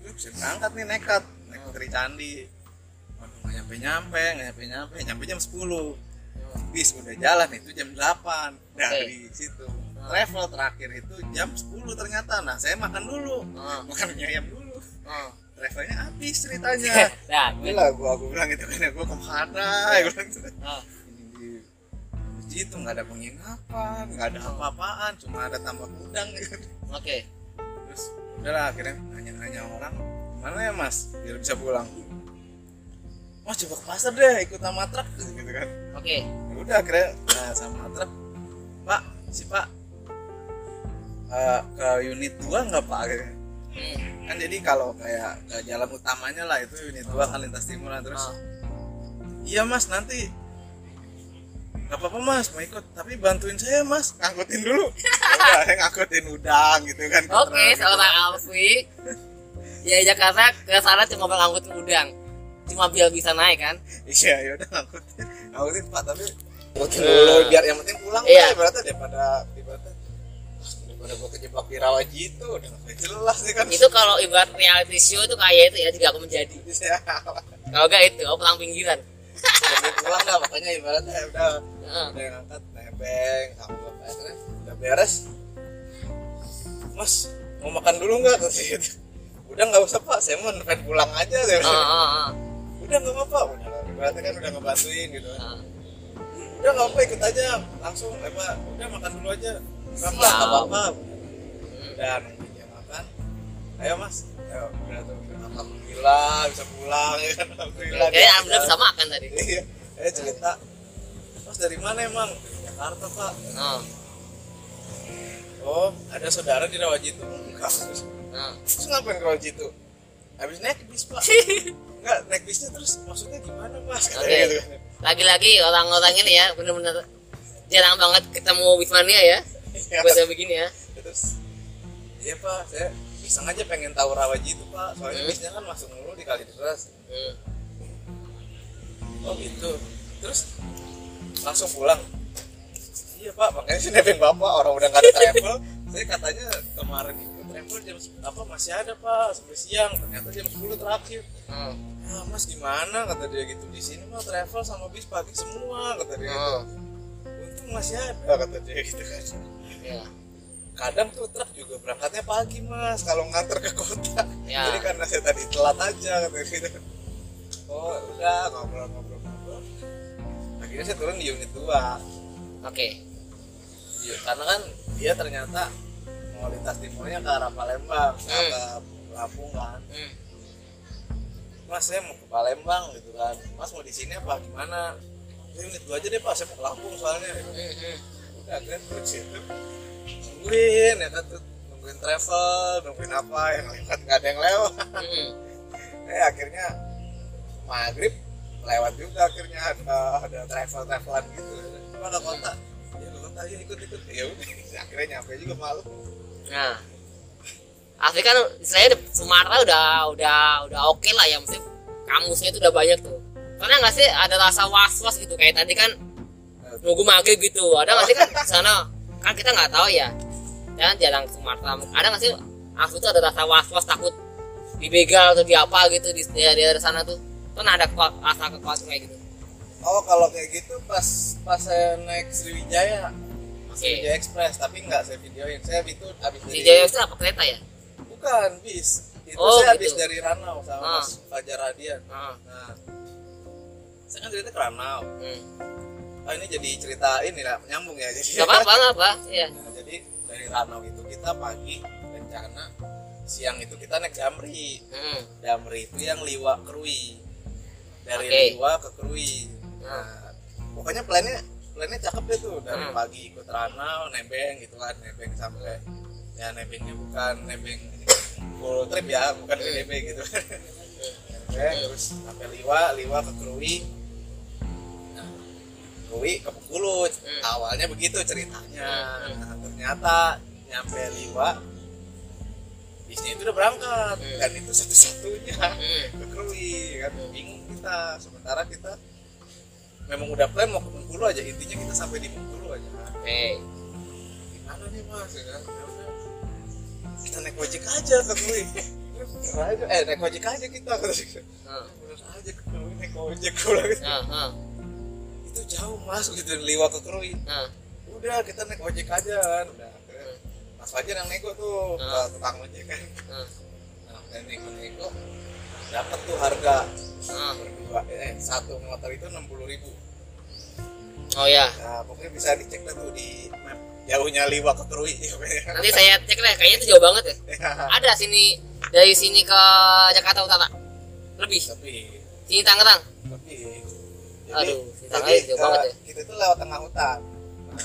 Gue bisa berangkat nih nekat. Naik Putri Candi. Waduh nggak nyampe nyampe nggak nyampe nyampe nyampe jam 10 bis udah jalan itu jam 8 dari situ. Travel terakhir itu jam 10 ternyata. Nah saya makan dulu. Oh. makan mie ayam dulu. Oh. Habis ceritanya. Nah Gila gua aku bilang gitu kan gua ke mana? Gua bilang gitu. oh. di di itu nggak ada penginapan nggak ada apa-apaan cuma ada tambak udang gitu. Oke. Terus udahlah akhirnya nanya-nanya orang mana ya mas? Biar bisa pulang. Mas coba ke pasar deh ikut sama truk gitu kan. Oke. Ya udah akhirnya nah, sama truk. Pak si pak eh, ke unit 2 nggak pak? Akhirnya. hmm. Kan jadi kalau kayak ke jalan utamanya lah itu unit 2 kan lintas timuran terus Oh. iya mas nanti Gak apa-apa mas mau ikut tapi bantuin saya mas ngangkutin dulu udah saya ngangkutin udang gitu kan ke oke truk gitu. seorang Alfi ya Jakarta ke sana cuma ngangkutin udang cuma biar bisa naik kan iya ya udah ngangkutin ngangkutin pak tapi ngangkutin dulu biar yang penting pulang Iya. iya. berarti daripada daripada gua kejebak di rawaji itu udah nggak jelas sih kan. Itu kalau ibarat reality show itu kayak itu ya tidak akan menjadi. Iya. kalau enggak itu oh perang pinggiran. Pulang dah pokoknya ibaratnya ya udah. Udah ngangkat nebeng sama akhirnya udah beres. Mas mau makan dulu nggak? Kata gitu. Udah nggak usah pak saya mau pengen pulang aja saya Ah, bilang. ah, ah. udah nggak apa-apa udah berarti kan udah ngebantuin gitu Nah, udah nggak apa ikut aja. Langsung apa udah makan dulu aja Siap. apa-apa udah nungguin dia makan ayo mas. Ayo udah tuh alhamdulillah bisa pulang ya kan? Alhamdulillah. Kayaknya alhamdulillah bisa makan tadi. iya. Eh cerita. Mas dari mana emang? Jakarta pak. Nah, oh ada saudara di Rawajitu enggak. Nah. terus ngapain ke Rawajitu habis naik bis pak. Enggak naik bisnya terus maksudnya gimana mas? Oke. katanya gitu kan. Lagi-lagi orang-orang ini ya bener-bener jarang banget ketemu Wismania ya. Iya. Buat begini ya. terus iya pak saya iseng aja pengen tahu Rawajitu pak soalnya Hmm. bisnya kan masuk mulu di kali deras Hmm. oh gitu terus langsung pulang iya pak makanya sih nebeng bapak orang udah nggak ada travel saya katanya kemarin itu travel jam apa masih ada pak sampai siang ternyata jam 10 terakhir Hmm. ah mas gimana kata dia gitu di sini mah travel sama bis pagi semua kata dia gitu. Hmm. untung masih ada kata dia gitu kan Ya. kadang tuh truk juga berangkatnya pagi mas kalau nganter ke kota Ya. jadi karena saya tadi telat aja kata gitu oh udah ngobrol-ngobrol ngobrol akhirnya saya turun di unit 2 Oke. Iya, karena kan dia ternyata mau lintas timurnya ke arah Palembang Hmm. ke Lampung kan Hmm. mas saya mau ke Palembang gitu kan mas mau di sini apa gimana "Ya, unit 2 aja deh pak saya mau ke Lampung soalnya Hmm. Hmm. Udah nungguin ya kan nungguin travel nungguin apa yang lewat nggak ada yang lewat. Hmm. eh akhirnya maghrib lewat juga akhirnya ada ada travel travelan gitu ke kota. Ya kota ya ikut ikut ya udah akhirnya nyampe juga malu Nah, asli kan saya Sumatera udah udah udah oke lah ya, mesti kamusnya itu udah banyak tuh. Karena nggak sih ada rasa was was gitu? Kayak tadi kan nunggu maghrib gitu, ada nggak sih kan di sana kan kita nggak tahu ya, jangan jarang ke Sumatera. Ada nggak sih asli itu ada rasa was was takut dibegal atau di apa gitu di daerah daerah sana tuh, kan ada rasa kekuatan kayak gitu. oh kalau kayak gitu pas pas saya naik Sriwijaya Oke. Sriwijaya Express tapi nggak saya videoin saya itu habis Di dari Jaya itu apa kereta ya? bukan bis itu Oh, saya habis gitu. dari Ranau sama Ah. Mas Fajar Radian Ah, nah saya kan cerita ke Ranau hmm. Oh ini jadi cerita ini lah nyambung ya jadi apa-apa, nggak apa, ya. Nah, jadi dari Ranau itu kita pagi rencana siang itu kita naik Damri Hmm. Damri itu yang Liwa Krui dari Oke. Liwa ke Krui nah, pokoknya plannya plannya cakep deh tuh dari Hmm. pagi ikut Ranau nebeng gitu kan nebeng sampai ya nebengnya bukan nebeng full trip ya bukan Hmm. PDB gitu nebeng terus sampai Liwa Liwa ke Krui Krui ke Bengkulu Hmm. awalnya begitu ceritanya. Hmm. nah, ternyata nyampe Liwa bisnya itu udah berangkat. Hmm. dan itu satu-satunya Hmm. ke Krui kan. Bingung kita. Sementara kita memang udah plan mau ke Bengkulu aja. Intinya kita sampai di Bengkulu aja. Oke. gimana nih mas? Ya kan? Ya kita naik ojek aja ke Krui. Eh naik ojek aja kita. Dia. Hmm. aja ke Krui naik ojek pulang. Nah, itu jauh mas gitu Liwa ke Krui nah. udah kita naik ojek aja kan udah akhirnya Mas Fajar yang nego tuh ke Hmm. tukang ojek kan Hmm. nah dan nego-nego dapat tuh harga Hmm. berdua eh satu motor itu enam puluh ribu Oh ya, nah pokoknya bisa dicek dah tuh di map jauhnya Liwa ke Krui nanti saya cek deh. Kayaknya itu jauh banget ya. Ada sini dari sini ke Jakarta Utara. Lebih. tapi Sini Tangerang. Aduh, jadi, jauh eh, banget ya. kita itu lewat tengah hutan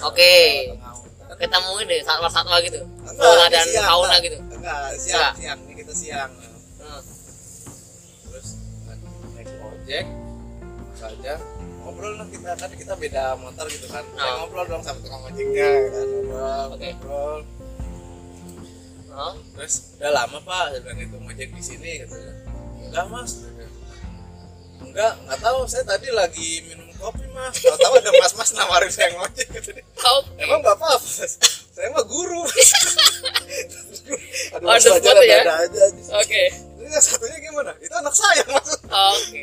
Oke. lewat tengah hutan. Ketemu ini satwa-satwa gitu. Enggak, Flora dan siang, fauna enggak. gitu. enggak siang Enggak. siang ini kita siang Hmm. terus naik ojek saja ngobrol lah kita kan kita beda motor gitu kan saya Oh. ngobrol dong sama tukang ojeknya kan ngobrol Oke. ngobrol Oh, terus udah lama pak saya bilang itu ngojek di sini gitu enggak mas enggak nggak tahu. Saya tadi lagi minum kopi mas. Tahu tahu ada mas mas nawarin saya ngojek. Gitu oke. emang bapak apa saya mah guru aduh mas the aja ya? ada aja Oke. ini yang satunya gimana? Itu anak saya maksud Oke.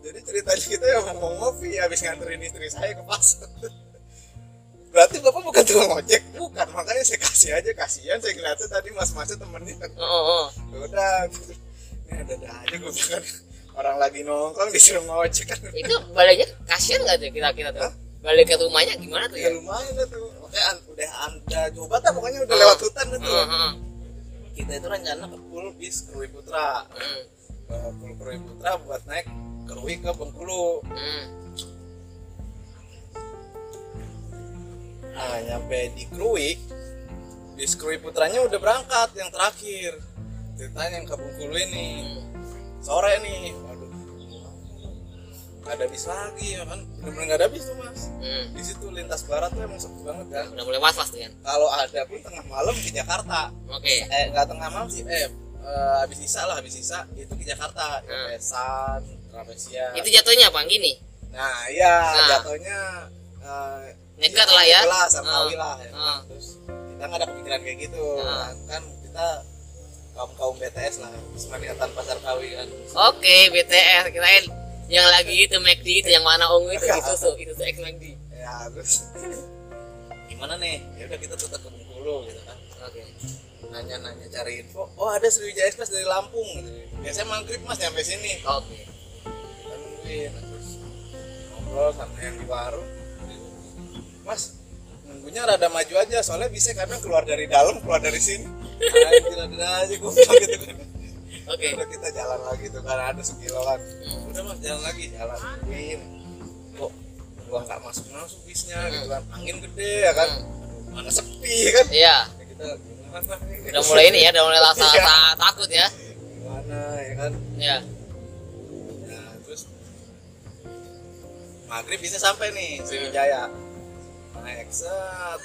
jadi ceritanya kita yang mau ngopi habis nganterin istri saya ke pasar. Berarti bapak bukan tukang ojek? Bukan makanya saya kasih aja. Kasihan saya ngeliatnya tadi mas masnya temennya. Oh, oh, oh. Ya udah ini ada ada aja gue bilang orang lagi nongkrong disuruh ngojek kan. Itu baliknya kasihan nggak tuh kita kita tuh? Balik ke rumahnya gimana tuh ya ya? lumayan tuh. Makanya an- udah anda coba tak pokoknya udah lewat hutan lah tuh. Heeh. kita itu rencana ke pool bis Krui Putra. Hmm. ke pool Krui Putra buat naik Krui ke Bengkulu. Hmm. nah nyampe di Krui bis Krui Putranya udah berangkat yang terakhir. Ceritanya yang ke Bengkulu ini. Sore nih ada bis lagi ya kan bener-bener nggak ada bis tuh mas Hmm. di situ lintas barat tuh emang sepi banget kan udah mulai was was kan kalau ada pun tengah malam ke Jakarta oke eh nggak tengah malam sih eh eh, habis sisa lah habis sisa itu ke Jakarta Hmm. Pesan Travesia itu jatuhnya apa gini nah iya Nah. jatuhnya eh, Nekat lah ya. kelas Hmm. Sarkawi lah ya kan. Hmm. terus kita nggak ada kepikiran kayak gitu Hmm. kan, kan kita kaum kaum BTS lah Bismania tanpa Sarkawi kan oke BTS kirain yang lagi itu McD itu yang warna ungu itu itu susu itu susu X McD ya terus gimana nih? Ya udah kita tetap ke Bengkulu gitu kan. Oke. Nanya-nanya cari info. Oh ada Sriwijaya Express dari Lampung gitu. biasanya maghrib mas nyampe sini. Oke. Kita nungguin terus ngobrol sama yang di warung. Mas nunggunya rada maju aja soalnya bisa karena keluar dari dalam keluar dari sini. Anjir ada aja gue bilang gitu. kan oke. Udah kita jalan lagi tuh karena ada sekiloan. Udah mas jalan lagi. Jalan. Nungguin kok gua nggak masuk masuk bisnya gitu kan. Angin gede ya kan? Aduh, mana sepi kan? Iya. Ya kita gimana nih udah mulai ini ya udah mulai rasa Iya. rasa takut ya. Gimana ya kan? Ya Nah, terus maghrib bisa sampai nih Sriwijaya. Naik set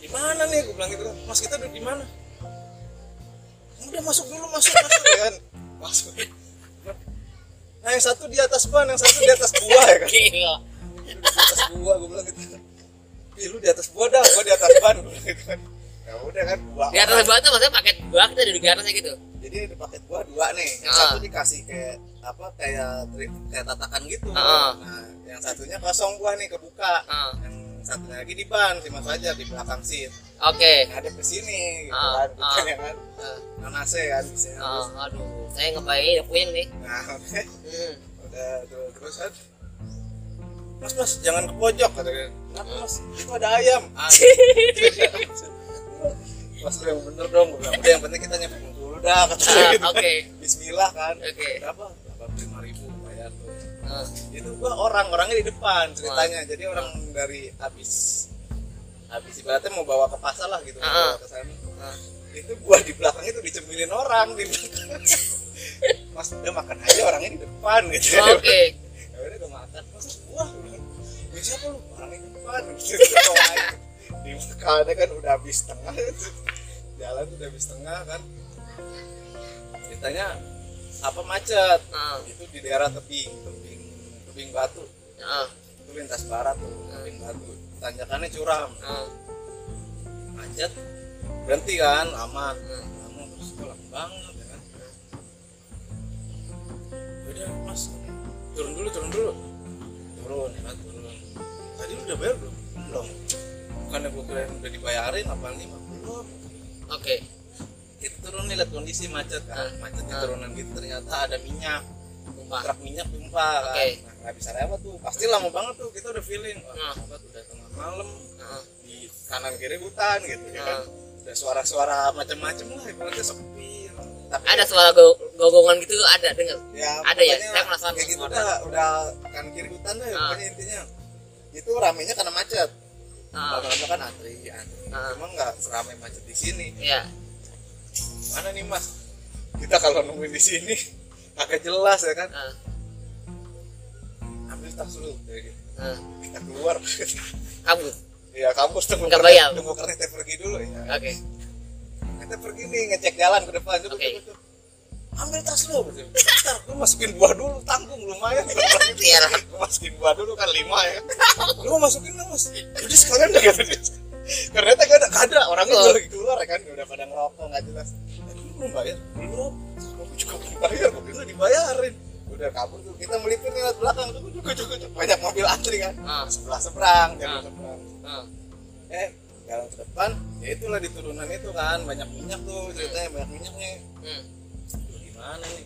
di mana nih? Gue bilang gitu kan. Mas kita duduk di mana udah masuk dulu masuk masuk. Ya kan? Masuk nah yang satu di atas ban yang satu di atas buah ya kan? Gila. Di atas buah gue bilang gitu. Ih, lu di atas buah dah gua di atas ban. Bilang gitu kan? Ya udah kan buah di atas batu maksudnya paket buah kita duduk di atasnya gitu? Jadi ada paket buah dua nih. Yang Ah. satu dikasih kayak apa kayak tri- kayak tatakan gitu. Ah. nah yang satunya kosong buah nih kebuka. Ah. yang satunya lagi di ban simak saja di belakang seat oke. Ngadep ke sini gitu Ah, kan. ah. bukan ya kan? Ah, nanase kan bisa ah, aduh saya ngebayangin udah puyeng nih. Nah udah hmm. udah tuh, terus kan? Mas mas jangan ke pojok kata dia. Kenapa mas itu ada ayam. Ah, mas lu yang bener dong gue bilang. Udah yang penting kita nyampe dulu dah kata dia. Ah, gitu kan. oke. Bismillah kan. Oke. berapa? Delapan lima ribu bayar tuh. Ah, itu gua orang orangnya di depan ceritanya. Jadi orang dari habis habis ibaratnya mau bawa ke pasar lah gitu Ah. bawa ke sana. Ah. itu gua di belakang itu dicemilin orang di belakang. Mas udah makan aja orangnya di depan gitu. Oke. Ya udah gua makan. Mas wah ini siapa lu? Orangnya di depan. Gitu di makannya kan udah habis setengah jalan udah habis setengah kan. Ceritanya apa macet? Ah, itu di daerah tebing tebing tebing batu. Ah, itu lintas barat tuh tebing batu tanjakannya curam. Ah, macet berhenti kan lama Hmm. lama terus lama banget ya kan? Udah mas. Turun dulu turun dulu. Turun ya kan turun. Tadi lu udah bayar belum? Belum. Bukannya gue kira udah dibayarin apa nih belum oke. Kita turun nih lihat kondisi macet kan. Macet di Ah. turunan gitu ternyata ada minyak tumpah truk minyak tumpah kan. Oke. nah nggak bisa lewat tuh. Pasti lama banget tuh kita udah feeling wah Hmm. sahabat udah tengah malam Ah, di kanan kiri hutan gitu ya kan. Hmm. udah suara-suara macam-macam lah ibaratnya sepi. Tapi ada suara go gogongan gitu ada dengar? Ya, ada ya? Saya penasaran kayak gitu udah udah kanan kiri hutan deh Ah. pokoknya intinya. Itu ramenya karena macet. Ah, lama-lama kan antri antri. Ah. emang nggak seramai macet di sini. Ya mana nih mas? Kita kalau nungguin di sini agak jelas ya kan? Ah, ambil tas lu kayak gitu. Ah. kita keluar. Kabur ya kampus. Tunggu Nggak bayar. tunggu kereta pergi dulu ya. Oke. Kita pergi nih ngecek jalan ke depan. Oke. coba. ambil tas lu. Gitu. Ntar lu masukin buah dulu tanggung lumayan. Lah. lu masukin buah dulu kan lima ya. Lu masukin lah mas? Udah sekalian dah kata dia ternyata gak ada gak ada. Orangnya Oh. lagi keluar ya kan? Udah pada ngerokok nggak jelas. Lu belum bayar? Belum juga bayar kok bisa dibayarin. Udah kabur tuh kita melipir lihat belakang. Tuh cukup cukup banyak mobil antri kan? Ah. sebelah seberang Ah. jalur seberang. Ah, eh jalan ke depan ya itulah di turunan itu kan. Banyak minyak tuh ceritanya banyak minyaknya hmm. Aduh, gimana nih?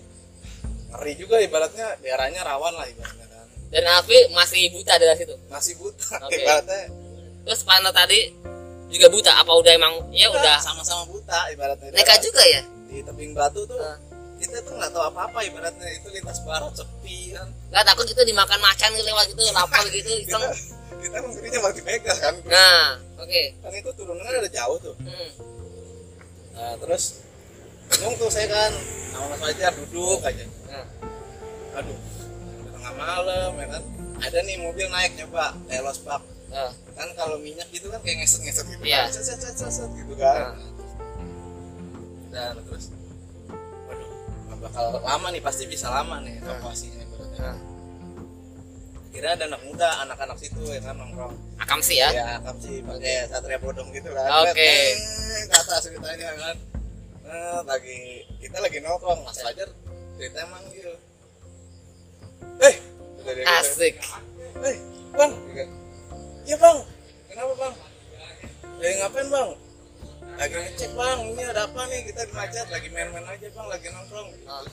Ngeri juga ibaratnya daerahnya rawan lah ibaratnya kan. Dan Alfi masih buta dari situ? Masih buta Oke. ibaratnya. Terus Pano tadi juga buta apa udah emang ya udah? sama-sama buta ibaratnya. Nekat juga ya? Di tebing batu tuh Ah. Kita tuh nggak tahu apa-apa ibaratnya itu lintas barat sepi kan. Nggak takut gitu dimakan macan gitu lewat gitu lapar gitu kita kita ngerinya malah dipegang kan. Nah oke. Kan itu turunannya ada jauh tuh. Hmm. nah terus bingung tuh saya kan. Sama Mas Fajar duduk aja. Nah. aduh tengah malam ya kan. Ada nih mobil naik coba telos bak. Nah. kan kalau minyak gitu kan kayak ngeset-ngeset gitu Iya. kan. Set, set, set, set, gitu kan. Nah. dan terus bakal lama nih pasti bisa lama nih evakuasinya ibaratnya. Nah. kira ada anak muda anak-anak situ ya kan nongkrong. Akam sih ya? Ya kam sih pakai satria bodong gitu kan Oke. Eh, ke atas ceritanya kan. Eh, lagi kita lagi nongkrong mas Fajar ceritanya manggil eh kata dia gitu. asik. Eh bang. Iya. Bang. Kenapa bang? Eh ngapain bang lagi ngecek bang. Ini ada apa nih? Kita di macet. Lagi main-main aja bang. Lagi nongkrong. Ah.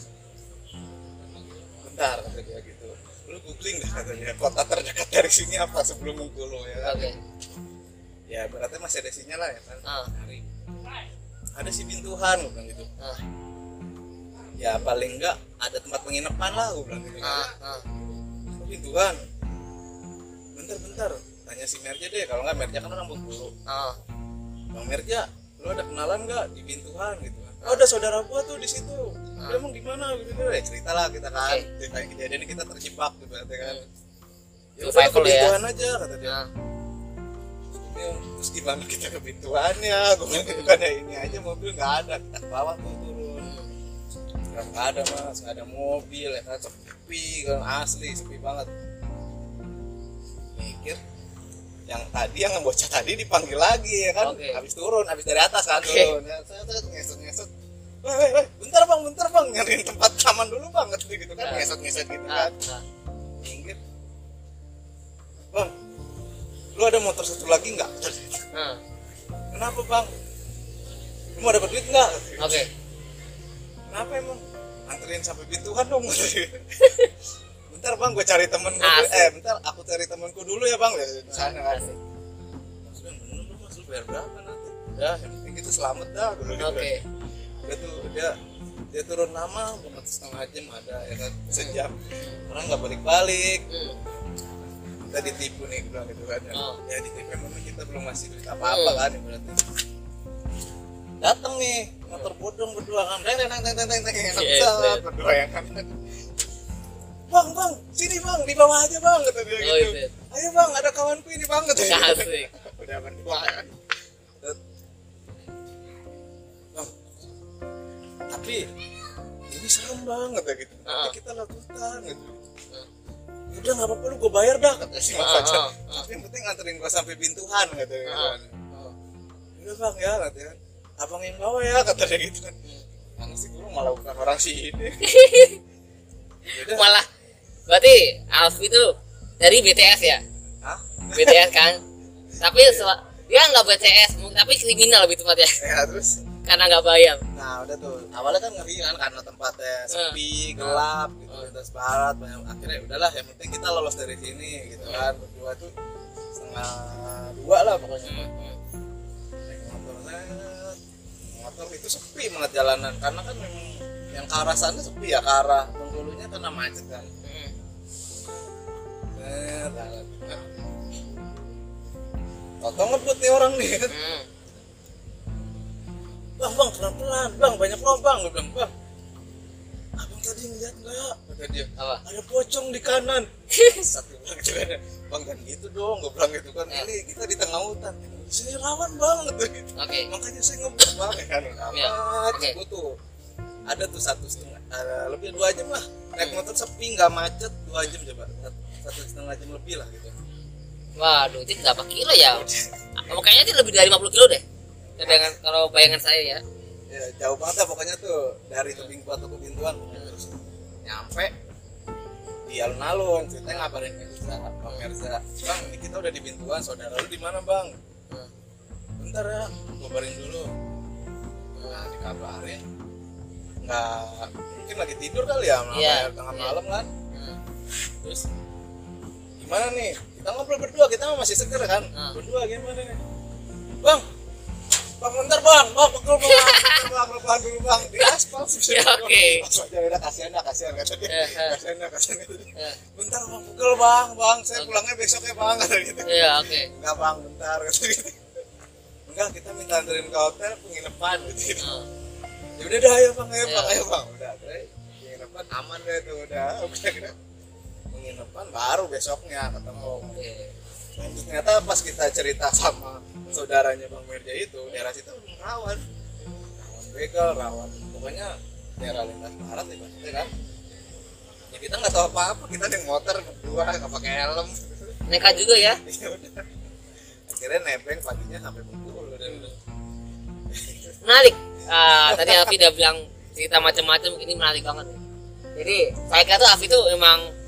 bentar kata dia gitu. Lu googling dah kata dia kota terdekat dari sini apa sebelum Bengkulu ya kan? Oke. Ya berarti masih ada sinyal lah ya kan? Ah. Ada si bintuhan gue bilang gitu. Ah. ya paling enggak ada tempat penginapan lah gue bilang gitu Ah. Ah. "Oh, bintuhan? Bentar bentar. Tanya si Merja deh. Kalau nggak Merja kan orang Bengkulu. Ah. bang Merja lu ada kenalan nggak di bintuhan gitu kan? Oh ada saudara gua tuh di situ. Dia emang gimana gitu ya cerita lah kita kan. Oke. ceritain kejadian ini kita terjebak gitu kan. Ya udah ke Survival ya. bintuhan aja kata dia. Nah. Ya, terus gimana kita ke pintuannya gue bilang gitu kan ya ini aja mobil nggak ada. Kita ke bawah tuh turun. Nggak nggak ada mas. Nggak ada mobil ya kan? Sepi kan? Asli sepi banget. Mikir yang tadi yang bocah tadi dipanggil lagi ya kan Oke. habis turun habis dari atas kan Oke. turun ya, set, set, ngesot ngesot Weh, weh, weh, bentar bang, bentar bang, nyariin tempat aman dulu bang, gitu kan, Nah. ngesot-ngesot gitu Ah. kan, Ah. minggir, bang, lu ada motor satu lagi nggak? Ah. Kenapa bang? Lu mau dapat duit nggak? oke Kenapa emang? Anterin sampai pintuan dong. bentar bang, gue cari temen gue. Asik. Eh, bentar, aku cari temenku dulu ya bang. Ya, di sana kan. Maksudnya bener lu mas, lu bayar berapa nanti? Udah, yang penting kita selamat dah. Dulu gitu. oke Dia tuh, dia dia turun nama, bukan setengah jam ada ya kan, sejam. Orang nggak balik-balik. Hmm. Kita ditipu nih, gue bilang gitu kan. Ya, Oh. ya ditipu emang kita belum ngasih duit apa-apa Hmm. kan, ibaratnya. Datang nih, motor bodong berdua kan, teng teng teng teng teng teng Set, yes. berdua ya kan. Bang, bang, sini bang, di bawah aja bang, kata dia Oh, gitu. iya. Ayo bang, ada kawanku ini bang, kata dia. Asik. Udah berdua kan. Bang, tapi ini serem bang, kata gitu. Nanti Ah. kita lakukan gitu. Ah. Udah nggak apa-apa lu gue bayar dah kata si Mas Fajar. ah. Tapi yang penting anterin gua sampai pintuan kata dia. Ah. kan. Udah bang ya kata dia. Abang yang bawa ya kata dia gitu kan. Mana sih guru malah bukan orang sini. Udah. malah berarti Alfi itu dari BTS ya Hah? BTS kan tapi dia nggak BTS tapi kriminal lebih tepatnya Ya terus karena nggak bayar Nah udah tuh awalnya kan ngeri kan karena tempatnya sepi, Hmm. gelap gitu, Hmm. lintas barat banyak akhirnya udahlah yang penting kita lolos dari sini gitu kan berdua tuh setengah dua lah pokoknya Hmm, hmm. naik motor net. motor itu sepi banget jalanan karena kan memang yang ke arah sana sepi ya ke arah Bengkulunya karena macet kan Net jalan Toto ngebut nih orang nih. Hmm. bang bang pelan pelan bang banyak lubang. Gue bilang bang. Abang tadi ngeliat nggak? Kata dia apa? Ada pocong di kanan. Satu bilang gitu kan bang kan gitu dong. Gue bilang gitu kan. Ya. ini kita di tengah hutan. Sini rawan banget gitu. Oke. Makanya saya ngebut bang. Kan Ya. amat Oke. gue tuh ada tuh satu setengah eh, lebih dua jam lah. Naik motor sepi nggak macet dua jam coba. satu, satu setengah jam lebih lah gitu. Waduh itu berapa kilo ya? Kayaknya itu lebih dari 50 kilo deh. Dengan kalau bayangan saya ya. Ya jauh banget lah pokoknya tuh dari tebing batu ke pintuan terus nyampe di alun-alun. Ceritanya ngabarin ke Mirza bang Mirza bang ini kita udah di pintuan saudara lu di mana bang? Hmm. bentar ya kabarin dulu. Nah dikabarin nggak mungkin lagi tidur kali ya sampai Iya, tengah malam kan. Hmm. terus gimana nih kita ngobrol berdua kita masih seger kan Hmm. berdua gimana nih bang bang bentar bang bang pegel bang bang rebahan dulu bang di aspal sih Ya, oke. Aspal, ya udah kasihan dah kasihan kata dia Eh, eh. kasihan dah kasihan kata dia. Eh, bentar bang pegel bang bang saya Oke. pulangnya besok ya bang kata gitu Iya, oke. enggak bang bentar kata gitu enggak kita minta anterin ke hotel penginapan gitu Hmm. ya udah dah ayo bang ayo bang Iya. ayo bang udah penginapan aman deh tuh udah udah penginapan baru besoknya ketemu. Nah, ternyata pas kita cerita sama saudaranya bang Merja itu daerah situ rawan. Rawan begal rawan pokoknya daerah lintas barat ya maksudnya kan? Ya kita nggak tahu apa apa kita naik motor berdua nggak pakai helm. Nekat juga ya. ya akhirnya nebeng paginya sampai Bengkulu dan menarik. Ah, tadi Alfi udah bilang cerita macam-macam ini menarik banget. Jadi saya kira tuh Alfi tuh emang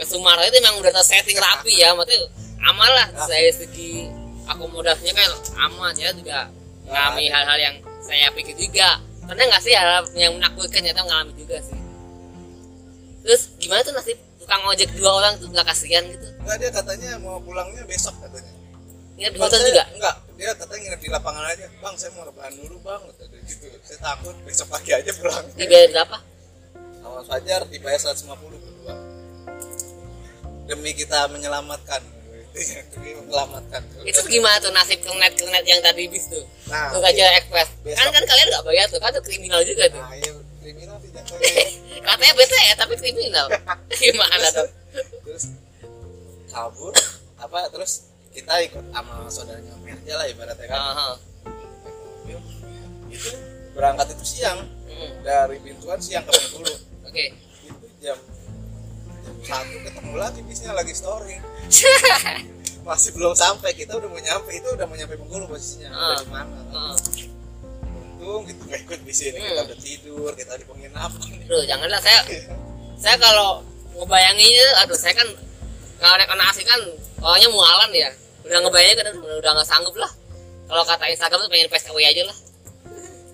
ke Sumatera itu emang udah tersetting rapi ya maksudnya aman lah. Dari segi akomodasinya kan aman ya juga mengalami hal-hal yang saya pikir juga. Pernah nggak sih hal yang menakutkan ternyata mengalami juga sih? Terus gimana tuh nasib tukang ojek dua orang tuh nggak kasihan gitu? Enggak dia katanya mau pulangnya besok katanya. Nginep di hotel juga? enggak dia katanya nginep di lapangan aja. Bang saya mau rebahan dulu bang gitu. Saya takut besok pagi aja pulang. Dibayar berapa? Awal Fajar dibayar 150 berdua demi kita menyelamatkan. Demi menyelamatkan. Itu gimana tuh nasib kernet kernet yang tadi bis tuh? Nah tuh Express Besok. kan kan kalian nggak bayar tuh kan tuh kriminal juga tuh. Nah iya kriminal tidak katanya BTS tapi kriminal. Gimana tuh? terus kabur apa terus kita ikut sama saudaranya Merja lah ibaratnya kan. Aha. mobil itu berangkat itu siang. Hmm, dari pintuan siang ke Bengkulu. Oke. Itu jam jam satu ketemu lagi bisnya lagi story masih belum sampai kita udah mau nyampe itu udah mau nyampe Bengkulu posisinya udah Ah. di mana Heeh. untung gitu gak ikut bis ini kita Hmm. udah tidur kita di penginapan Aduh, janganlah saya saya kalau ngebayanginnya aduh saya kan kalau naik anak asli kan orangnya mualan ya udah ngebayangin kan udah udah nggak sanggup lah kalau kata Instagram tuh pengen PSW aja lah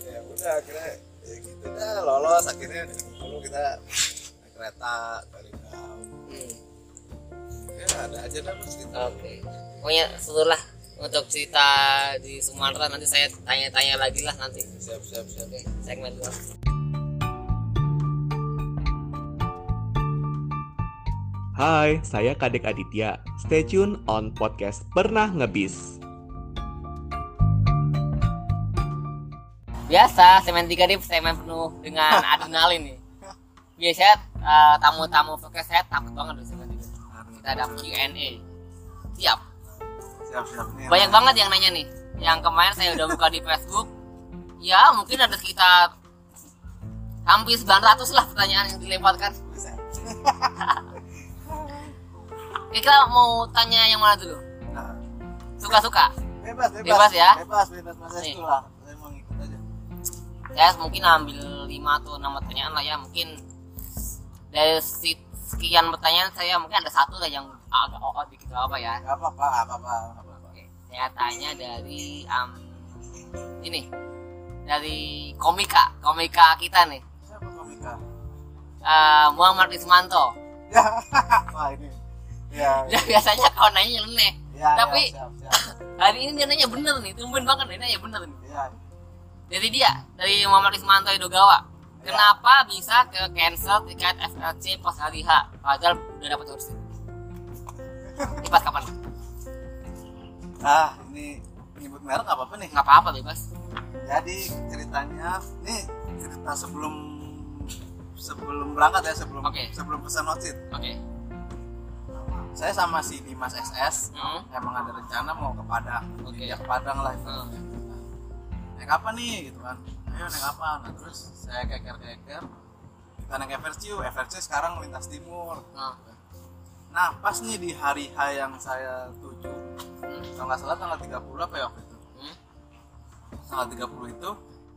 ya udah akhirnya ya gitu dah lolos akhirnya dari Bengkulu kita naik kereta dari Kau Hmm, ya ada aja dah mas gitu. Oke. Pokoknya seluruh untuk cerita di Sumatera. Nanti saya tanya-tanya lagi lah nanti. Siap siap siap. Oke segmen dua. Hai, saya Kadek Aditya. Stay tune on podcast Pernah Ngebis. biasa segmen tiga ini segmen penuh dengan adrenalin nih. Biasanya eh, tamu-tamu podcast saya takut banget loh kita ada Q&A siap. Siap siap. Nih banyak banget yang nanya nih. Yang kemarin saya udah buka di Facebook. Ya mungkin ada sekitar hampir 900 lah pertanyaan yang dilemparkan. Oke, kita mau tanya yang mana dulu? Nah, suka-suka? Bebas bebas. Bebas ya? bebas bebas. Mas lah saya mau ngikut aja. Saya mungkin ambil 5 atau 6 pertanyaan lah ya mungkin dari si- sekian pertanyaan saya mungkin ada satu lah yang agak oh dikit apa ya Gak apa-apa, gak apa-apa, gak apa-apa. Oke, saya tanya dari um, ini dari komika komika kita nih Siapa komika? Eh, Muhammad Ismanto Ya, wah ini. Ya, dia biasanya kalau nanya nyeleneh ya, tapi- ya, siap, siap. hari ini dia nanya bener nih tumben banget nih nanya bener nih Ya, dari dia dari Muhammad Ismanto Edogawa Ya. Kenapa bisa ke cancel tiket FLC pas hari H padahal udah dapat kursi ini pas kapan ah ini nyebut merek nggak apa-apa nih. nggak apa-apa bebas Jadi ceritanya, ini cerita sebelum sebelum berangkat ya, sebelum Oke. sebelum pesan notit. oke Saya sama si Dimas SS Hmm. emang ada rencana mau ke Padang, Oke. ya ke Padang lah. itu. Hmm. Naik apa nih gitu kan? Ayo naik apa? Nah terus saya keker-keker, kita naik yuk. Everest sekarang lintas timur. Nah, Nah pas nih di hari H yang saya tuju hmm. kalau nggak salah tanggal 30 apa ya waktu itu Hmm. tanggal 30 itu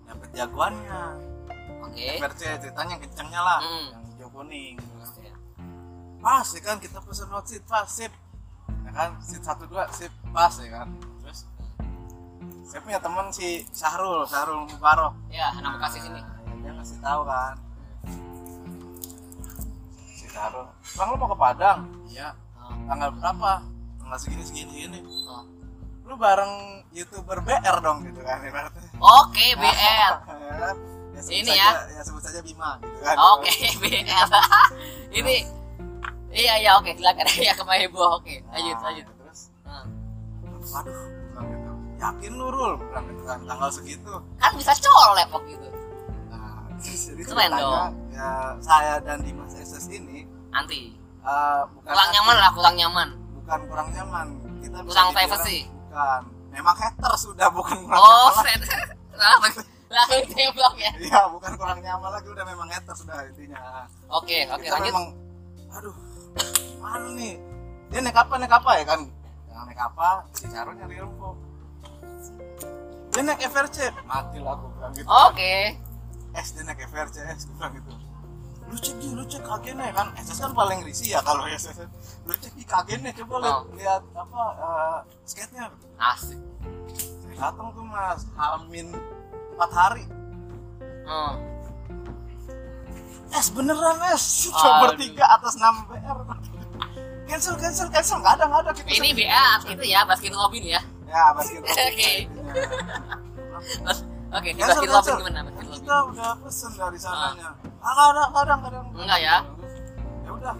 dapet jagoannya oke VRC ceritanya yang kencengnya lah Hmm. yang hijau kuning Oke. pas ya kan kita pesen hot seat pas sip ya kan seat satu dua sip pas ya kan saya punya teman si Sahrul Sahrul Mubarok ya nama kasih sini Nah, dia kasih tahu kan si taruh bang lu mau ke Padang iya tanggal berapa tanggal segini segini segini Oh. lu bareng youtuber BR dong gitu kan ibaratnya Oke, BR. Ya kan? Ya, Ini saja, ya. ya sebut saja Bima gitu kan Oke, BR. Ini Iya, iya, oke, silakan. Ya kemarin heboh. Oke, lanjut, Nah, lanjut. terus Nah. waduh yakin lu Rul bilang gitu kan tanggal segitu Kan bisa colek kok gitu. nah jadi Keren dong. ya saya dan Dimas SS ini Anti. eh, bukan Kurang nyaman lah, kurang nyaman. bukan kurang nyaman kita Kurang privacy. bukan memang hater sudah bukan kurang Oh, nyaman set. Langsung langsung tembak ya. iya bukan kurang nyaman lagi udah memang hater sudah intinya Oke, oke, kita lanjut. memang aduh mana nih dia naik apa naik apa ya kan yang naik apa si Caro nyari info dia naik FRC mati lah aku bilang gitu. Oke. S dia naik FRC S gue bilang gitu. Lu cek di lu cek kagennya kan? SS kan paling risih ya kalau SS lu cek di kagennya coba lihat Oh. lihat apa uh, skate-nya Asik. saya datang tuh mas hamin 4 hari. Oh. S beneran S? Coba tiga atas nama BR cancel cancel cancel. Nggak ada nggak ada. Kita Ini BR itu ya, Baskin Robin ya. Ya basket Oke. Oke, di Baskin Robin gimana Baskin Robin? kita udah pesen dari sananya. Ah nggak ada nggak ada nggak ada Enggak ya? ya udah.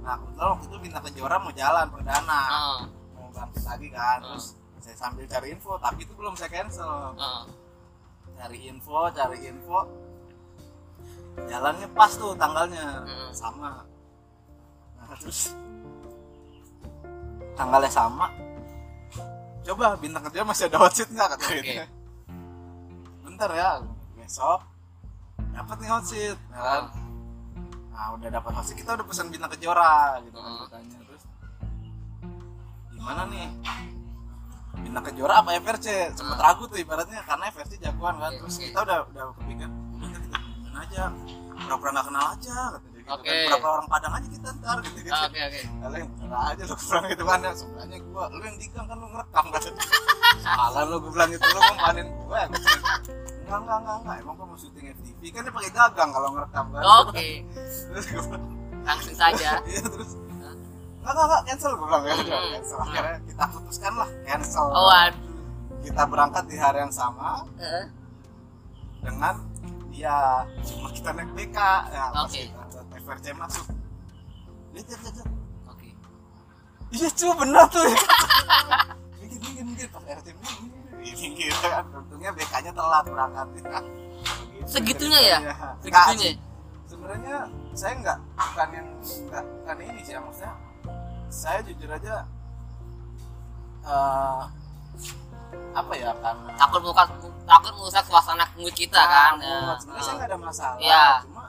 Nah kebetulan waktu itu bintang kejora mau jalan perdana. Oh. mau bangkit lagi kan. Hmm. terus saya sambil cari info tapi itu belum saya cancel. Cari info cari info. Jalannya pas tuh tanggalnya. Hmm. sama. Nah terus tanggalnya sama coba bintang kerja masih ada hot seat nggak kata Oke. gitu bentar ya besok dapat nih hot seat ya kan? Nah udah dapat hot seat kita udah pesan bintang kejora gitu kan katanya terus gimana nih? Bintang kejora apa FRC sempet Hmm. ragu tuh ibaratnya karena FRC jagoan kan. Terus kita udah udah kepikiran udah kita aja pura-pura nggak kenal aja kata Oke. kan. Pura-pura orang Padang aja kita ntar gitu gitu. Oke, oke. Lalu yang bener aja lu bilang gitu kan ya Sebenarnya gua, lu yang digang kan lu ngerekam kan. Salah lu gue bilang gitu, lu ngemanin gue ya Enggak, enggak, enggak, enggak. Emang gua mau syuting FTV kan dia pakai gagang kalau ngerekam kan. Oke. Terus bilang, Langsung saja. iya terus. Enggak, enggak, enggak, cancel gue bilang ya. Hmm. cancel. Akhirnya kita putuskan lah, cancel. Oh, waduh. Kita berangkat di hari yang sama. Eh, dengan dia cuma kita naik BK ya pas Oke. kita FRC masuk lihat lihat lihat. Oke. Iya cuy bener tuh Minggir minggir minggir Pas minggir minggir minggir kan Untungnya BK nya telat berangkat Gitu. Segitunya ya? Iya. Segitunya. Nggak, Sebenarnya saya nggak bukan yang nggak bukan ini sih ya maksudnya saya jujur aja eh apa ya karena Takut merusak takut merusak suasana mood kita kan. Nah, Ya. sebenarnya saya nggak ada masalah Iya. cuma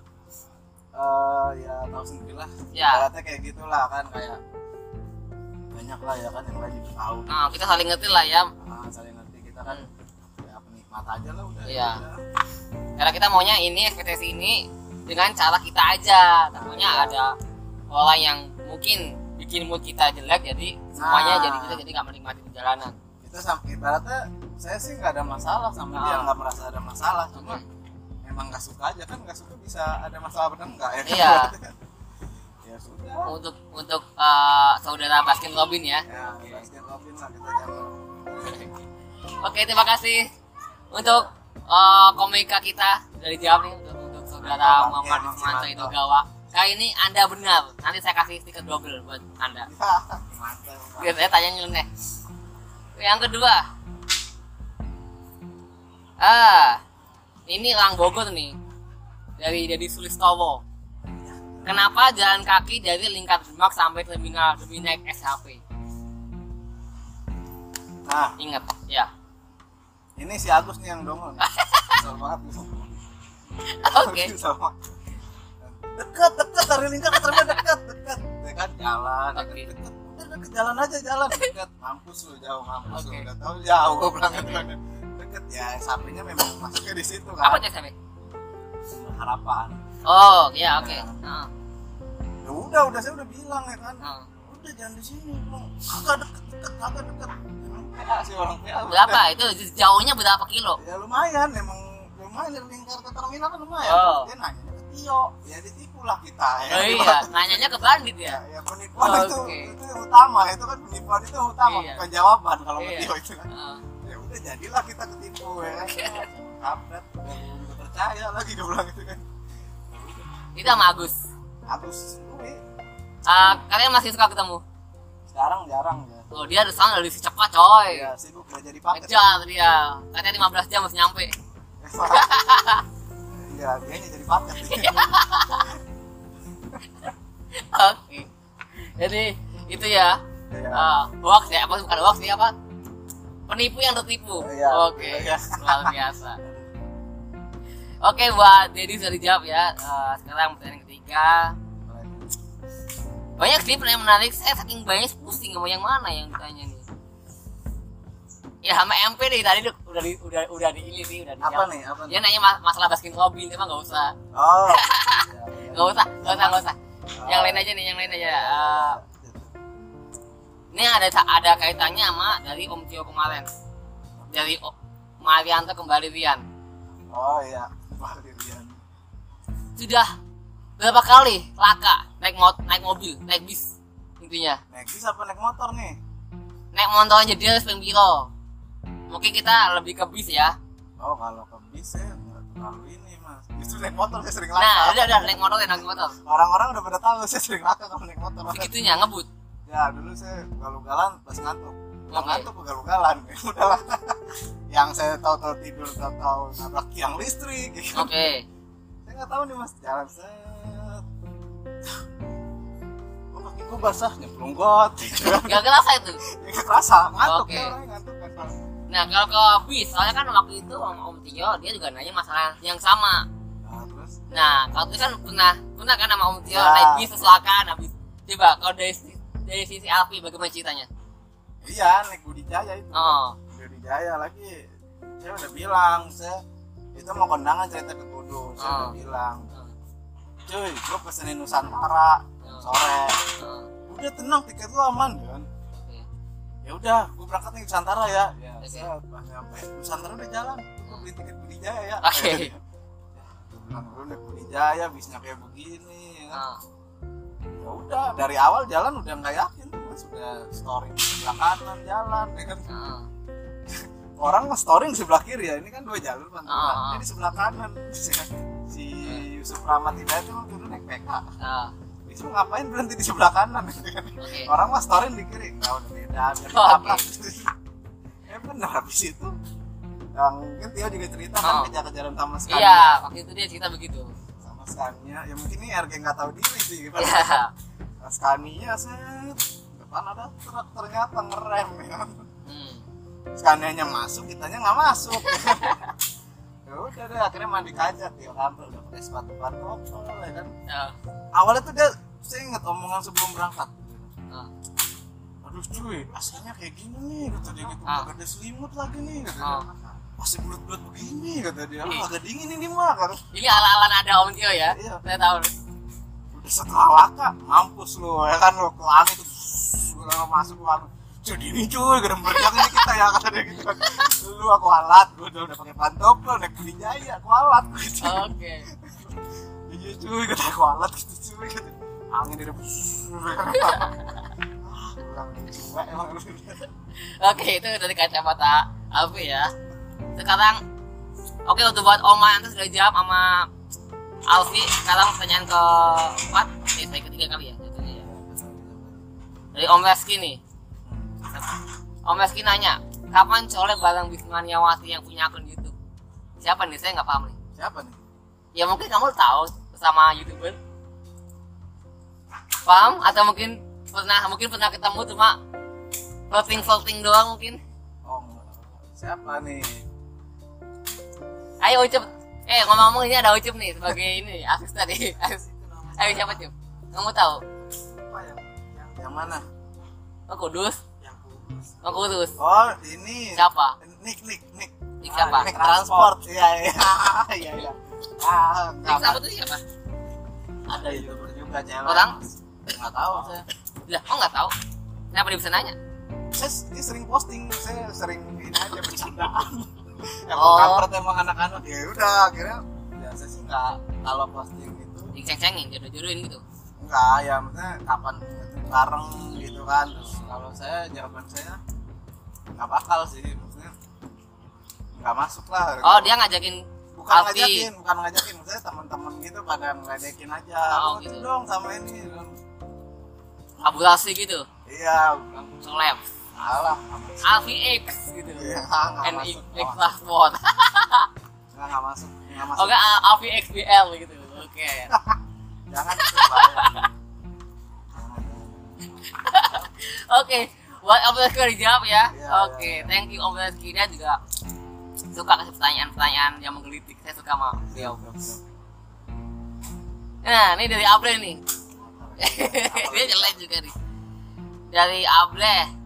eh ya tahu sendiri lah Ya. ibaratnya kayak gitulah kan kayak banyak lah ya kan yang lain juga tahu Nah, kita saling ngerti lah ya. ah, saling ngerti kita kan ya penikmat aja lah udah Iya. udah. Karena kita maunya ini ekspektasi ini dengan cara kita aja. Tentunya ada orang yang mungkin bikin mood kita jelek jadi semuanya Nah. jadi kita jadi nggak menikmati perjalanan. kita sampai ibaratnya saya sih nggak ada masalah sama dia Ah. nggak merasa ada masalah cuma emang nggak suka aja kan nggak suka bisa ada masalah benar nggak ya kan? Iya. ya sudah Untuk untuk eh, saudara Baskin Robin ya. ya Baskin Robin lah kita jangan Oke, terima kasih untuk eh, komika kita dari jawab nih untuk, untuk saudara Muhammad Ismanto mantap. itu Gawa. Kali ini Anda benar. Nanti saya kasih stiker double buat Anda. Biar saya tanya nyeleneh. Yang kedua. Ah, ini Lang Bogor nih. Dari dari Sulistowo. Kenapa jalan kaki dari lingkar Demak sampai terminal demi naik SHP? nah Ingat, ya. ini si Agus nih yang dongol Kesel banget Oke. Kesel banget. dekat dekat dari lingkar terminal dekat dekat ya kan jalan Oke. dekat deket jalan aja jalan dekat mampus lu jauh mampus Oke. lu udah tahu jauh kan deket ya sampingnya memang masuknya di situ kan Apa tuh SHP? harapan Oh, ya oke. Heeh. ya udah udah saya udah bilang ya kan Heeh. udah jangan di sini bang agak deket deket agak deket PA sih orang PA Berapa? Itu jauhnya berapa kilo? ya lumayan emang lumayan dari lingkar ke terminal kan lumayan Oh. dia nanya ke Tio ya ditipu lah kita ya Oh iya, nanyanya ke bandit ya. ya, ya penipuan itu Oke. itu utama itu kan penipuan itu utama Iya. bukan jawaban kalau ke Iya. Tio itu kan Heeh. Ya udah jadilah kita ketipu ya kampret udah percaya lagi dia bilang gitu kan Itu sama Agus. Agus gue Ah, kalian masih suka ketemu? sekarang jarang ya Oh, dia ada sana si cepat, coy. ya sibuk udah jadi paket Ngejar dia. Katanya 15 jam harus nyampe. iya dia jadi paket Oke. Jadi itu ya. Iya. Ah, hoax ya, apa bukan hoax ya, apa? Penipu yang tertipu. Iya. Oke. Iya. Luar biasa. Oke, buat Dedi sudah dijawab ya. Ah, sekarang pertanyaan ketiga. Banyak sih pertanyaan menarik. Saya saking banyak pusing mau yang mana yang ditanya nih. Ya sama MP deh tadi udah di, udah udah di ini sih udah apa dijawab. nih apa nih Dia nanya ma- masalah Baskin Robin, emang nggak usah. oh Nggak usah, nggak usah, nggak usah. Yang lain aja nih, yang lain aja. Ah, ini ada ada kaitannya sama dari Om Tio kemarin. Dari O- Marianto kembali Rian. oh iya Valerian Sudah berapa kali laka naik mot naik mobil, naik bis intinya. naik bis apa naik motor nih Naik motor aja dia harus piro. Mungkin kita lebih ke bis ya. oh kalau ke bis ya nggak terlalu ini mas justru naik motor saya sering Nah, laka udah udah naik motor ya naik motor. orang-orang udah pada tahu saya sering laka kalau naik motor Segitunya ngebut. Ya dulu saya galau-galan pas ngantuk Oke. ngantuk galau-galan udahlah yang saya tahu-tahu tidur tahu-tahu nabrak tiang listrik gitu. Oke. saya nggak tahu nih mas jalan kaki gue basah nyemplung got gitu Gak kerasa itu. nggak kerasa ngantuk Oke. ya ngantuk kan Nah kalau ke bis, soalnya kan waktu itu Om Om Tio dia juga nanya masalah yang sama. nah terus Nah, kalau itu kan pernah pernah kan sama Om Tio Ya. naik bis kecelakaan habis. Coba kalau dari dari sisi Alfi bagaimana ceritanya? iya naik Budi Jaya itu Oh, Budi Jaya lagi saya udah bilang saya itu mau kondangan cerita ke Kudus saya Oh. udah bilang Oh. cuy gue pesenin Nusantara Oh. sore oh, udah tenang tiket lu aman kan oke. ya udah gue berangkat nih ke Nusantara ya ya Oke. saya pas nyampe Nusantara udah jalan gue beli tiket Budi Jaya ya Oke. Nah, gue naik Budi Jaya bisnya kayak begini ya kan. Oh, ya udah dari awal jalan udah nggak yakin tuh mas udah story di sebelah kanan jalan ya kan? Oh, orang story di sebelah kiri ya ini kan dua jalur Ah, ah. pantura jadi sebelah kanan. Si Yusuf Rahmat Hidayat itu dulu naik PK oh, itu ngapain berhenti di sebelah kanan? Kan Oke. orang mah story di kiri. Nggak udah beda Oh, ditabrak eh bener habis itu yang mungkin Tio juga cerita kan Oh. kejar-kejaran sama Scania Iya, waktu itu dia cerita begitu. Scania ya mungkin ini RG nggak tahu diri sih gitu. Iya. Nah, Scania set depan ada truk ternyata ngerem ya Hmm. Scania-nya masuk kitanya nggak masuk ya udah deh akhirnya mandi kaca Tio Kampel udah pakai sepatu pantofel ya kan Oh, awalnya tuh dia saya inget omongan sebelum berangkat oh, aduh cuy aslinya kayak gini nih kata dia gitu Ah. agak ada selimut lagi nih kata dia oh. Masih bulat-bulat begini kata dia ah, agak dingin ini mah kan Ini ala-ala ada Om Tio ya? Iya. Saya tahu. udah setelah laka mampus lu ya kan lu ke langit udah masuk ke langit jadi ini cuy gede berjang ini kita ya kata dia gitu lu aku alat gua udah udah pakai pantofel naik jaya aku alat gitu Oke. iya cuy kata aku alat gitu cuy gitu. angin depan ah Oke, itu dari kacamata Alfi ya. Sekarang Oke, untuk buat Oma nanti sudah jawab sama Alfi. Sekarang pertanyaan ke empat, eh, saya ketiga kali ya. jatuhnya ya. Dari Om Reski nih. Om Reski nanya, kapan colek barang Bismaniawati yang punya akun YouTube? Siapa nih? Saya nggak paham nih. siapa nih Ya mungkin kamu tahu sama youtuber. Paham? Atau mungkin pernah mungkin pernah ketemu cuma floating floating doang mungkin. oh siapa nih Ayo Ucup. Eh ngomong-ngomong ini ada Ucup nih sebagai ini asis tadi. Ayo siapa Cup? Kamu tahu? apa yang yang, yang mana Oh Kudus? yang kudus Oh Kudus. oh ini Siapa? Nick Nick Nick Nick siapa? Nick transport iya iya iya iya ah nggak siapa tuh siapa? ada youtuber juga cewek Orang? nggak tahu saya Lah, oh nggak tahu. Kenapa dia bisa nanya? saya dia sering posting saya sering ini aja bercandaan emang Oh. kampret emang anak-anak. Ya udah akhirnya biasa sih nggak kalau posting itu diceng-cengin jodoh-jodohin gitu? Enggak ya maksudnya kapan bareng gitu kan. Terus kalau saya jawaban saya nggak bakal sih maksudnya nggak masuk lah. Oh dia ngajakin bukan Alfi. ngajakin bukan ngajakin maksudnya teman-teman gitu pada ngeledekin aja. Oh, gitu. dong sama ini. Kabulasi gitu? Iya. Seleb alah Alfi X gitu. NX masuk X Oh, Passport nggak nggak masuk nggak masuk. Oke Al- Alfi XBL gitu. Oke. Jangan itu bahaya oke buat Om Reski dijawab ya. Iya, oke iya, iya. thank you Om Reski dia juga suka kasih pertanyaan-pertanyaan yang menggelitik. Saya suka sama beliau. Nah ini dari Able nih. Dia jelek juga nih. Dari Able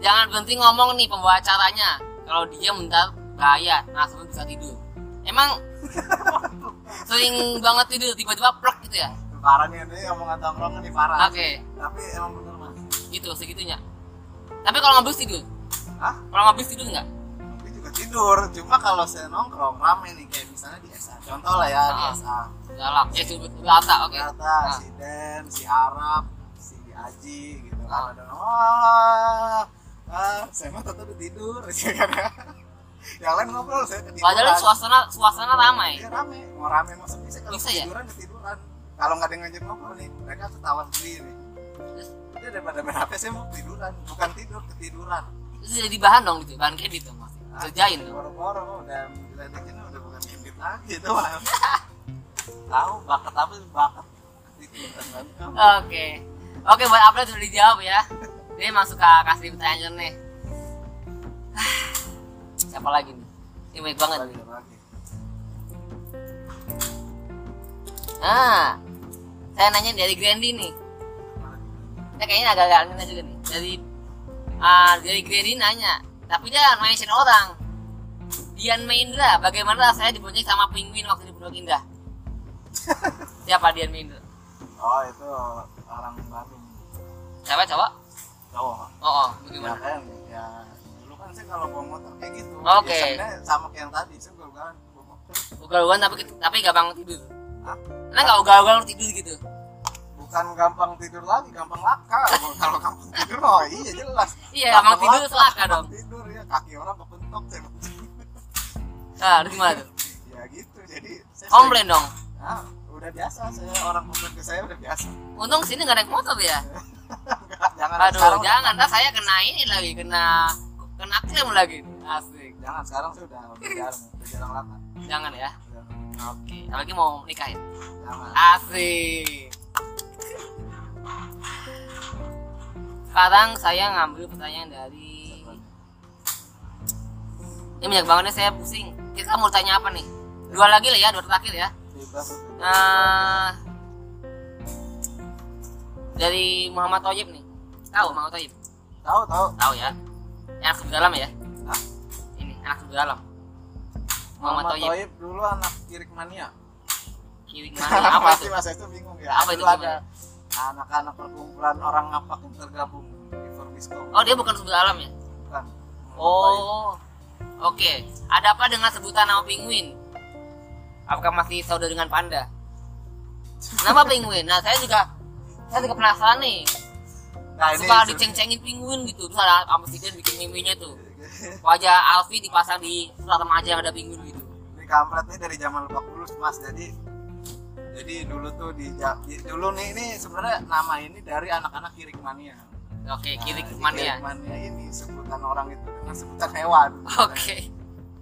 jangan berhenti ngomong nih pembawa acaranya kalau dia bentar bahaya. Nah sebelum bisa tidur. Emang sering banget tidur tiba-tiba plek gitu ya? Parah nih ini omongan tongkrongan nih parah. Oke. Tapi emang bener mas. Gitu segitunya. Tapi kalau ngabis tidur? Hah? kalau ngabis tidur nggak? Tapi juga tidur. Cuma kalau saya nongkrong rame nih kayak misalnya di SA contoh lah ya di Ah. SA galak. Ya sudah rata oke. Ternyata Ah. si Den si Arab si Aji gitu kan. Ah. ada wah ah, saya mah tetap tidur. Sih kan yang lain ngobrol saya ketiduran padahal suasana suasana ramai. Iya rame mau rame mau sepi saya kalau Bisa ya? ketiduran ketiduran. Kalau nggak ada yang ngajak ngobrol nih mereka ketawa sendiri. Jadi daripada main HP saya mau tiduran? Bukan tidur ketiduran. Itu jadi bahan dong gitu. Bahan kredit dong mas kerjain dong. Boro-boro udah diledekin udah bukan kredit lagi itu mah. Tahu bakat apa bakat. Ketiduran oke. Oke buat upload sudah dijawab ya dia emang suka kasih pertanyaan nih. Siapa lagi nih? Ini baik banget. Nih lagi. ah saya nanya dari Grandi nih. Ya kayaknya agak-agak aneh juga nih. Dari ah dari Grandi nanya tapi dia mention orang. Dian Maindra bagaimana rasanya dibonceng sama penguin waktu di Pondok Indah? Siapa Dian Maindra? Oh itu orang Bandung. siapa cowok Cowok. oh, oh Ya bagaimana kan ya dulu kan sih kalau bawa motor kayak gitu. Oke. Ya, sebenarnya sama kayak yang tadi saya ugal bawa motor. ugal-ugalan tapi tapi gampang tidur Hah? karena nggak ugal-ugalan tidur gitu Bukan gampang tidur lagi, gampang laka. kalau gampang tidur oh iya jelas. Iya, gampang tidur laka, selaka dong. Tidur ya kaki orang kepentok saya. nah gimana tuh ya gitu jadi saya komplain dong Nah, udah biasa saya orang komplain ke saya udah biasa. untung sini nggak naik motor ya jangan aduh sekarang jangan. ntar saya kena ini lagi kena kena klaim lagi. Asik. Jangan sekarang sih udah udah jarang jarang laka jangan ya. Oke apalagi mau nikahin. Jangan. Asik. Sekarang saya ngambil pertanyaan dari ini banyak banget nih saya pusing. Kita mau tanya apa nih? Dua lagi lah ya dua terakhir ya. Nah, dari Muhammad Toyib nih. Tahu Muhammad Toyib tahu tahu. Tahu ya? Anak dalam ya? Hah? ini anak dalam Muhammad Muhammad Toyib Toyib dulu anak kirik mania. Kiri mana apa itu mas itu bingung ya. Apa itu ada anak-anak perkumpulan orang ngapak yang tergabung di Forbisco oh dia bukan sebut dalam ya? Bukan. Oh oke. Ada apa dengan sebutan nama penguin? Apakah masih saudara dengan panda? Nama penguin. Nah saya juga saya juga penasaran nih. Nah suka diceng-cengin penguin gitu. Terus ada presiden bikin meme-nya tuh. Wajah Alfi dipasang di surat remaja yang ada penguin gitu. Ini kampret nih dari zaman Lebak Bulus mas. Jadi jadi dulu tuh di, di- dulu nih ini sebenarnya nama ini dari anak-anak oke kiri Nah, ke mana ya kirik mania. Ini sebutan orang itu dengan sebutan hewan. Oke.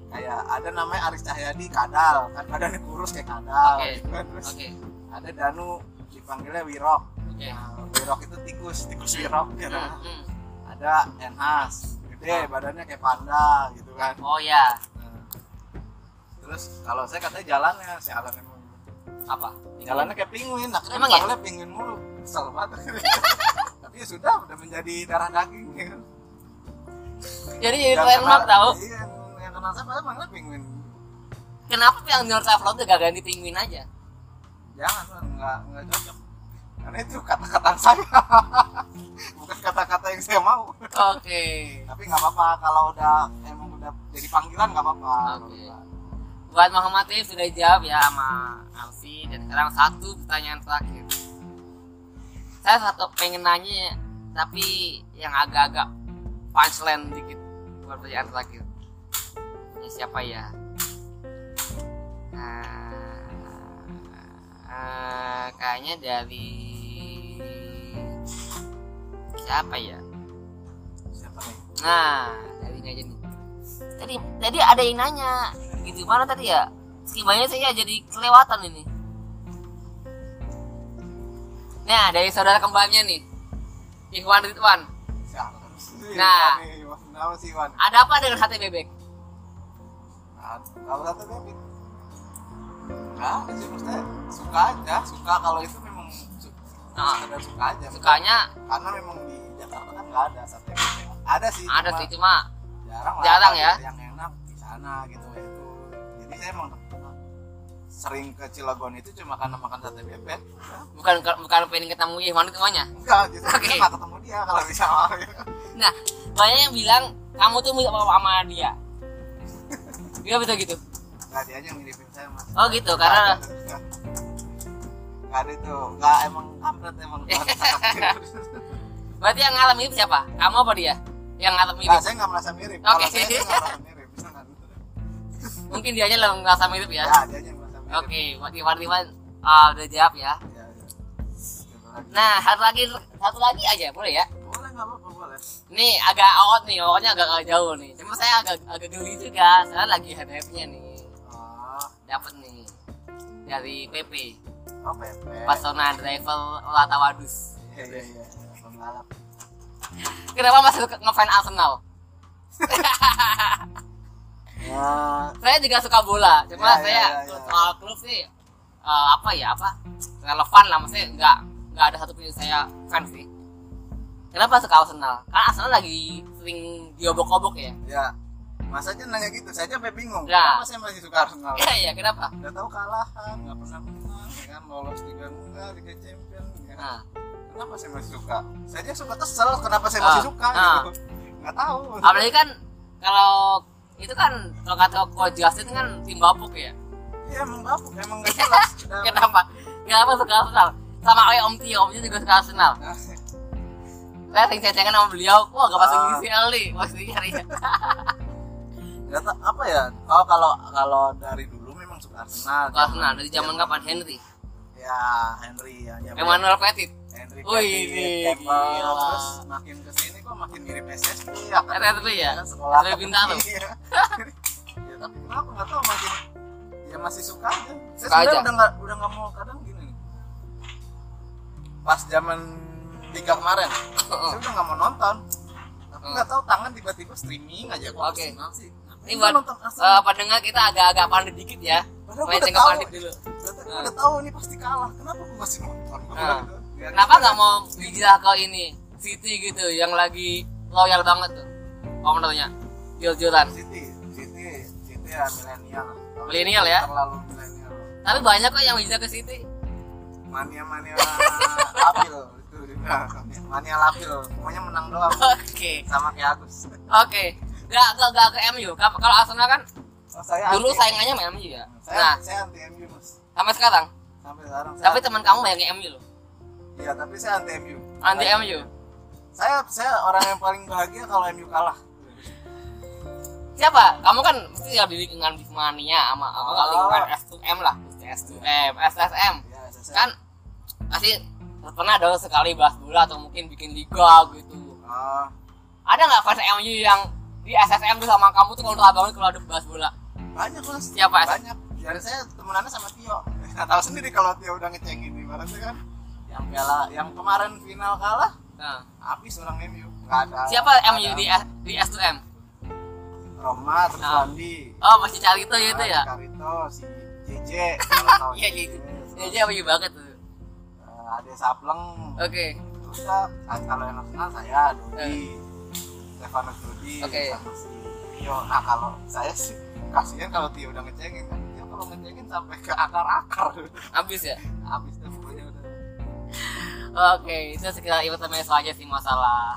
Kayak ada namanya Aris Cahyadi kadal. Kan badannya kurus kayak kadal. Oke. gitu terus oke. ada Danu dipanggilnya Wirok oke nah, Wirok itu tikus tikus Wirok gitu Hmm, hmm. ada Enhas gede badannya kayak panda gitu kan? Oh ya Nah, terus kalau saya katanya jalannya si Alan emang apa? Jalannya kayak penguin akhirnya Emang ya? penguin mulu kesel banget. Tapi ya sudah udah menjadi darah daging ya. jadi jadi Yang trademark kenal- tahu? iya, yang, kenal saya malah manggilnya penguin? Kenapa yang New Traveler tuh gak ganti penguin aja? Jangan nggak nggak cocok karena itu kata-kata saya. Bukan kata-kata yang saya mau. Oke. Tapi nggak apa-apa kalau udah emang udah jadi panggilan nggak apa-apa. Oke. buat Muhammad Tif sudah dijawab ya sama Alfi. Dan sekarang satu pertanyaan terakhir. Saya satu pengen nanya tapi yang agak-agak punchline dikit buat pertanyaan terakhir. Ini siapa ya? Nah, eh, kayaknya dari siapa ya siapa nih Nah, dari ini aja nih. Tadi tadi ada yang nanya, gitu mana tadi ya? Skimanya saya jadi kelewatan ini. Nah, dari saudara kembarnya nih. Ikhwan Ridwan. Nah. Ada apa dengan sate bebek? Nah, kalau satu baby nggak ada sih maksudnya suka aja suka kalau itu memang su Nah. sekedar suka aja Sukanya karena memang di Jakarta kan nggak ada sate bebek ada sih ada cuma sih cuma jarang lah jarang ya. yang enak di sana gitu itu jadi saya emang sering ke Cilegon itu cuma karena makan sate bebek bukan bukan pengen ketemu Ikhwan Ridwannya. enggak gitu Oke. saya nggak ketemu dia kalau bisa Nah, banyak yang bilang kamu tuh mirip sama sama dia. Iya betul gitu. nggak dia aja miripin saya mas Oh gitu, karena nggak ada itu nggak emang kampret emang berarti yang ngalamin itu siapa? Kamu apa dia? Yang ngalamin Nggak, itu? saya nggak merasa mirip Oke. kalau saya merasa mirip nggak Mungkin dia aja yang ngerasa mirip ya. ya dia aja merasa mirip Oke, Iwan Iwan ah, udah jawab ya. Ya, ya. Gitu. Nah, satu lagi satu lagi aja boleh ya? boleh nggak apa-apa boleh Nih agak out nih, pokoknya agak, agak jauh nih. Cuma saya agak agak geli juga, saya lagi hype-hype-nya nih. Dapat nih dari PP, oh PP Pesona Driver Latawadus. iya iya iya pembalap Kenapa masih ngefans Arsenal? ya saya juga suka bola, cuma Ya, ya, saya ya, ya. soal klub sih eh, apa ya apa relevan lah, maksudnya nggak nggak ada satu pun yang saya fans sih. Kenapa suka Arsenal? Karena Arsenal lagi sering diobok-obok ya. ya Mas aja nanya gitu, saya aja sampai bingung. Ya. Kenapa saya masih suka Arsenal? Iya iya kenapa? Udah tahu kalahan, nggak pernah menang, ya kan lolos Liga enggak, Liga Champion. Ya. Nah, Kenapa saya masih suka? Saya aja suka kesel, kenapa saya Ah, masih suka ah. gitu. Nggak tahu. apalagi kan kalau itu kan kalau kata Coach Justin kan tim bapuk ya. Iya emang bapuk, emang nggak jelas. Kenapa? Kenapa suka Arsenal? Sama kayak Om Tio, Om Tio juga suka Arsenal. Nah, Saya sering ceng-cengan sama beliau, wah gak masuk Ah. UCL nih, masih cari. Nggak tahu apa ya? Oh kalau kalau dari dulu memang suka Arsenal. Suka Arsenal dari zaman kapan Henry? Ya Henry ya. zaman- Emmanuel Petit. Henry Wih, ini gila. terus makin ke sini kok makin mirip SSB ya kan SSB ya? Kan sekolah Bintaro. Iya. ya tapi kenapa nggak tahu makin ya masih suka aja saya Suka sebenarnya aja. udah nggak udah nggak mau kadang gini pas zaman liga kemarin saya udah nggak mau nonton tapi Hmm. nggak tahu tangan tiba-tiba streaming aja kok Oke. Arsenal sih Ini buat eh, pendengar kita agak-agak pandai dikit ya. Main tahu. pandit dulu. Nah. udah tahu ini pasti kalah kenapa gue masih nonton Nah. Kenapa nggak mau hijrah ke ini City gitu yang lagi loyal banget tuh komentarnya jujur-jujuran. City, City, City ya milenial. Milenial ya? Terlalu milenial. Tapi banyak kok yang hijrah ke City. Mania-mania lapil itu juga. Mania lapil, pokoknya menang doang Oke, sama kayak Agus. oke. Gak, gak, gak ke MU. Ka- Kalau Arsenal kan Oh, saya dulu saingannya sama MU ya. Saya, Nah, saya anti MU mas. sampai sekarang. Sampai sekarang. Tapi teman kamu banyak MU loh. iya tapi saya anti MU. Anti MU. Saya saya orang yang paling bahagia kalau MU kalah. Siapa? Kamu kan mesti ya di lingkungan Bismania sama Oh. lingkungan S2M lah. S2M, SSM. Ya, Kan pasti pernah dong sekali bahas bola atau mungkin bikin liga gitu. Oh, Ada nggak fans MU yang di SSM tuh sama kamu tuh kalau banget kalau ada bahas bola? banyak mas. Siapa? Banyak. Dan saya temenannya sama Tio. Nggak tahu sendiri kalau Tio udah ngecengin ibaratnya kan. Yang piala, yang kemarin final kalah, Nah, habis orang MU. Nggak ada. siapa nggak MU ada. di S- di S2M? Roma terus Nah. Wandi. Oh, masih cari itu gitu ya? Karito, si JJ. Iya JJ. gitu. Aja MU banget tuh. Eh, Ade Sapleng. Oke. Terus ya, kalau yang nasional saya Dodi. Stefano Eh. Oke. sama si Tio. Nah kalau saya sih kasihan kalau Tio udah ngecengin kan. Tio kalau ngecengin sampai ke akar-akar. Habis ya? Habis deh pokoknya udah. Oke, itu sekitar intermezzo aja sih masalah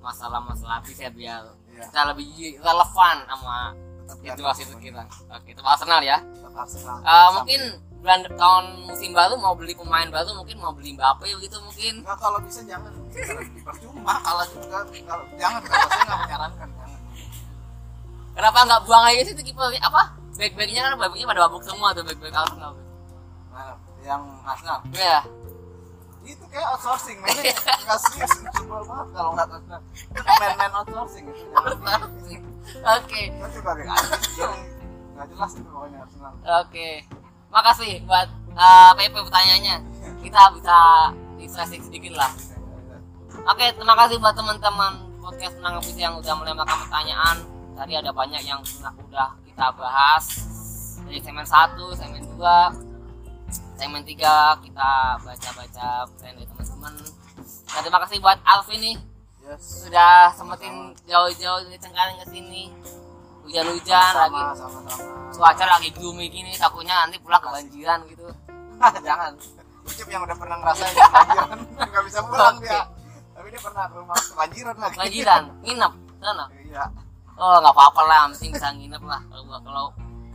masalah masalah habis ya biar ya kita lebih relevan sama situasi itu kita oke itu Arsenal ya Arsenal Eh, Sampai- mungkin bulan tahun musim baru mau beli pemain baru mungkin mau beli Mbappe gitu mungkin. Enggak kalau bisa jangan. Percuma kalah juga kalau jangan kalau saya nggak menyarankan jangan. Kenapa nggak buang aja sih itu kiper apa? Back-backnya kan back-backnya pada babuk semua tuh back-back Arsenal. Nah, yang Arsenal. Ya itu kayak outsourcing mainnya nggak serius coba banget kalau nggak Arsenal. Itu main-main outsourcing itu jangan oke. Itu juga nggak jelas itu pokoknya Arsenal. Oke makasih buat eh, PP pertanyaannya kita bisa refreshing sedikit lah Oke, terima kasih buat teman-teman podcast Menang Visi yang udah melemparkan pertanyaan. Tadi ada banyak yang sudah, udah kita bahas dari segmen 1, segmen 2, segmen 3 kita baca-baca plan dari teman-teman. Nah, terima kasih buat Alvin nih yes sudah sempetin jauh-jauh dari Cengkareng ke sini. Hujan-hujan lagi, sama sama cuaca lagi gloomy gini, takutnya nanti pulang kebanjiran gitu. jangan Ucip yang udah pernah ngerasain kebanjiran nggak bisa pulang Oke. dia tapi dia pernah ke rumah kebanjiran lagi Kebanjiran, nginep, sana. iya Oh nggak apa-apa lah, penting bisa nginep lah. Kalau gua kalau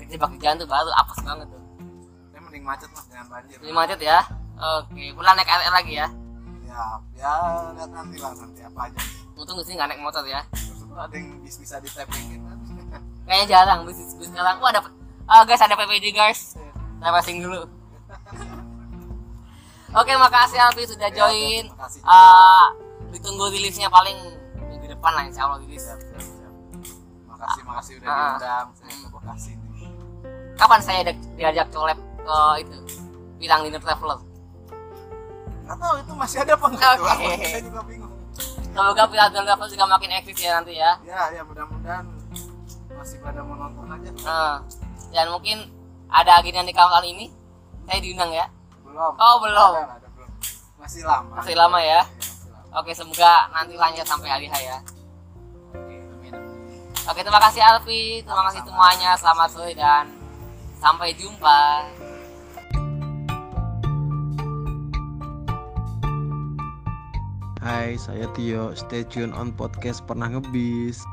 kejebak di jalan tuh baru apes banget tuh. Ini mending macet mas jangan banjir Ini macet ya. Oke, pulang naik RR lagi ya. ya ya lihat nanti lah nanti apa aja Untung sini nggak naik motor ya. ada yang bis bisa di tappingin kan Kayaknya jarang bis bis sekarang. Wah ada, ah guys ada PPD guys. Saya passing dulu. Oke, makasih Alfi sudah Ya, join. kasih. Ah, ditunggu rilisnya paling minggu depan lah insya Allah rilis. siap siap siap makasih makasih udah Ah. diundang saya ke Bekasi nih Kapan saya di- diajak colab ke itu? Bilang dinner traveler. nggak tahu itu masih ada apa enggak Oke. saya juga bingung Semoga Pilar Traveler juga makin eksis ya nanti ya. ya ya mudah-mudahan masih pada mau nonton aja. Nah, dan mungkin ada agenda nikah kali ini. Saya diundang ya? Belum. Oh, belum. ada, ada, belum. Masih lama. Masih lama ya? Iya, masih lama. oke semoga nanti lanjut sampai hari ya. Oke, oke terima kasih Alfi. Terima kasih semuanya. Selamat sore dan sampai jumpa. Hai, saya Tio. Stay tune on podcast Pernah Ngebis.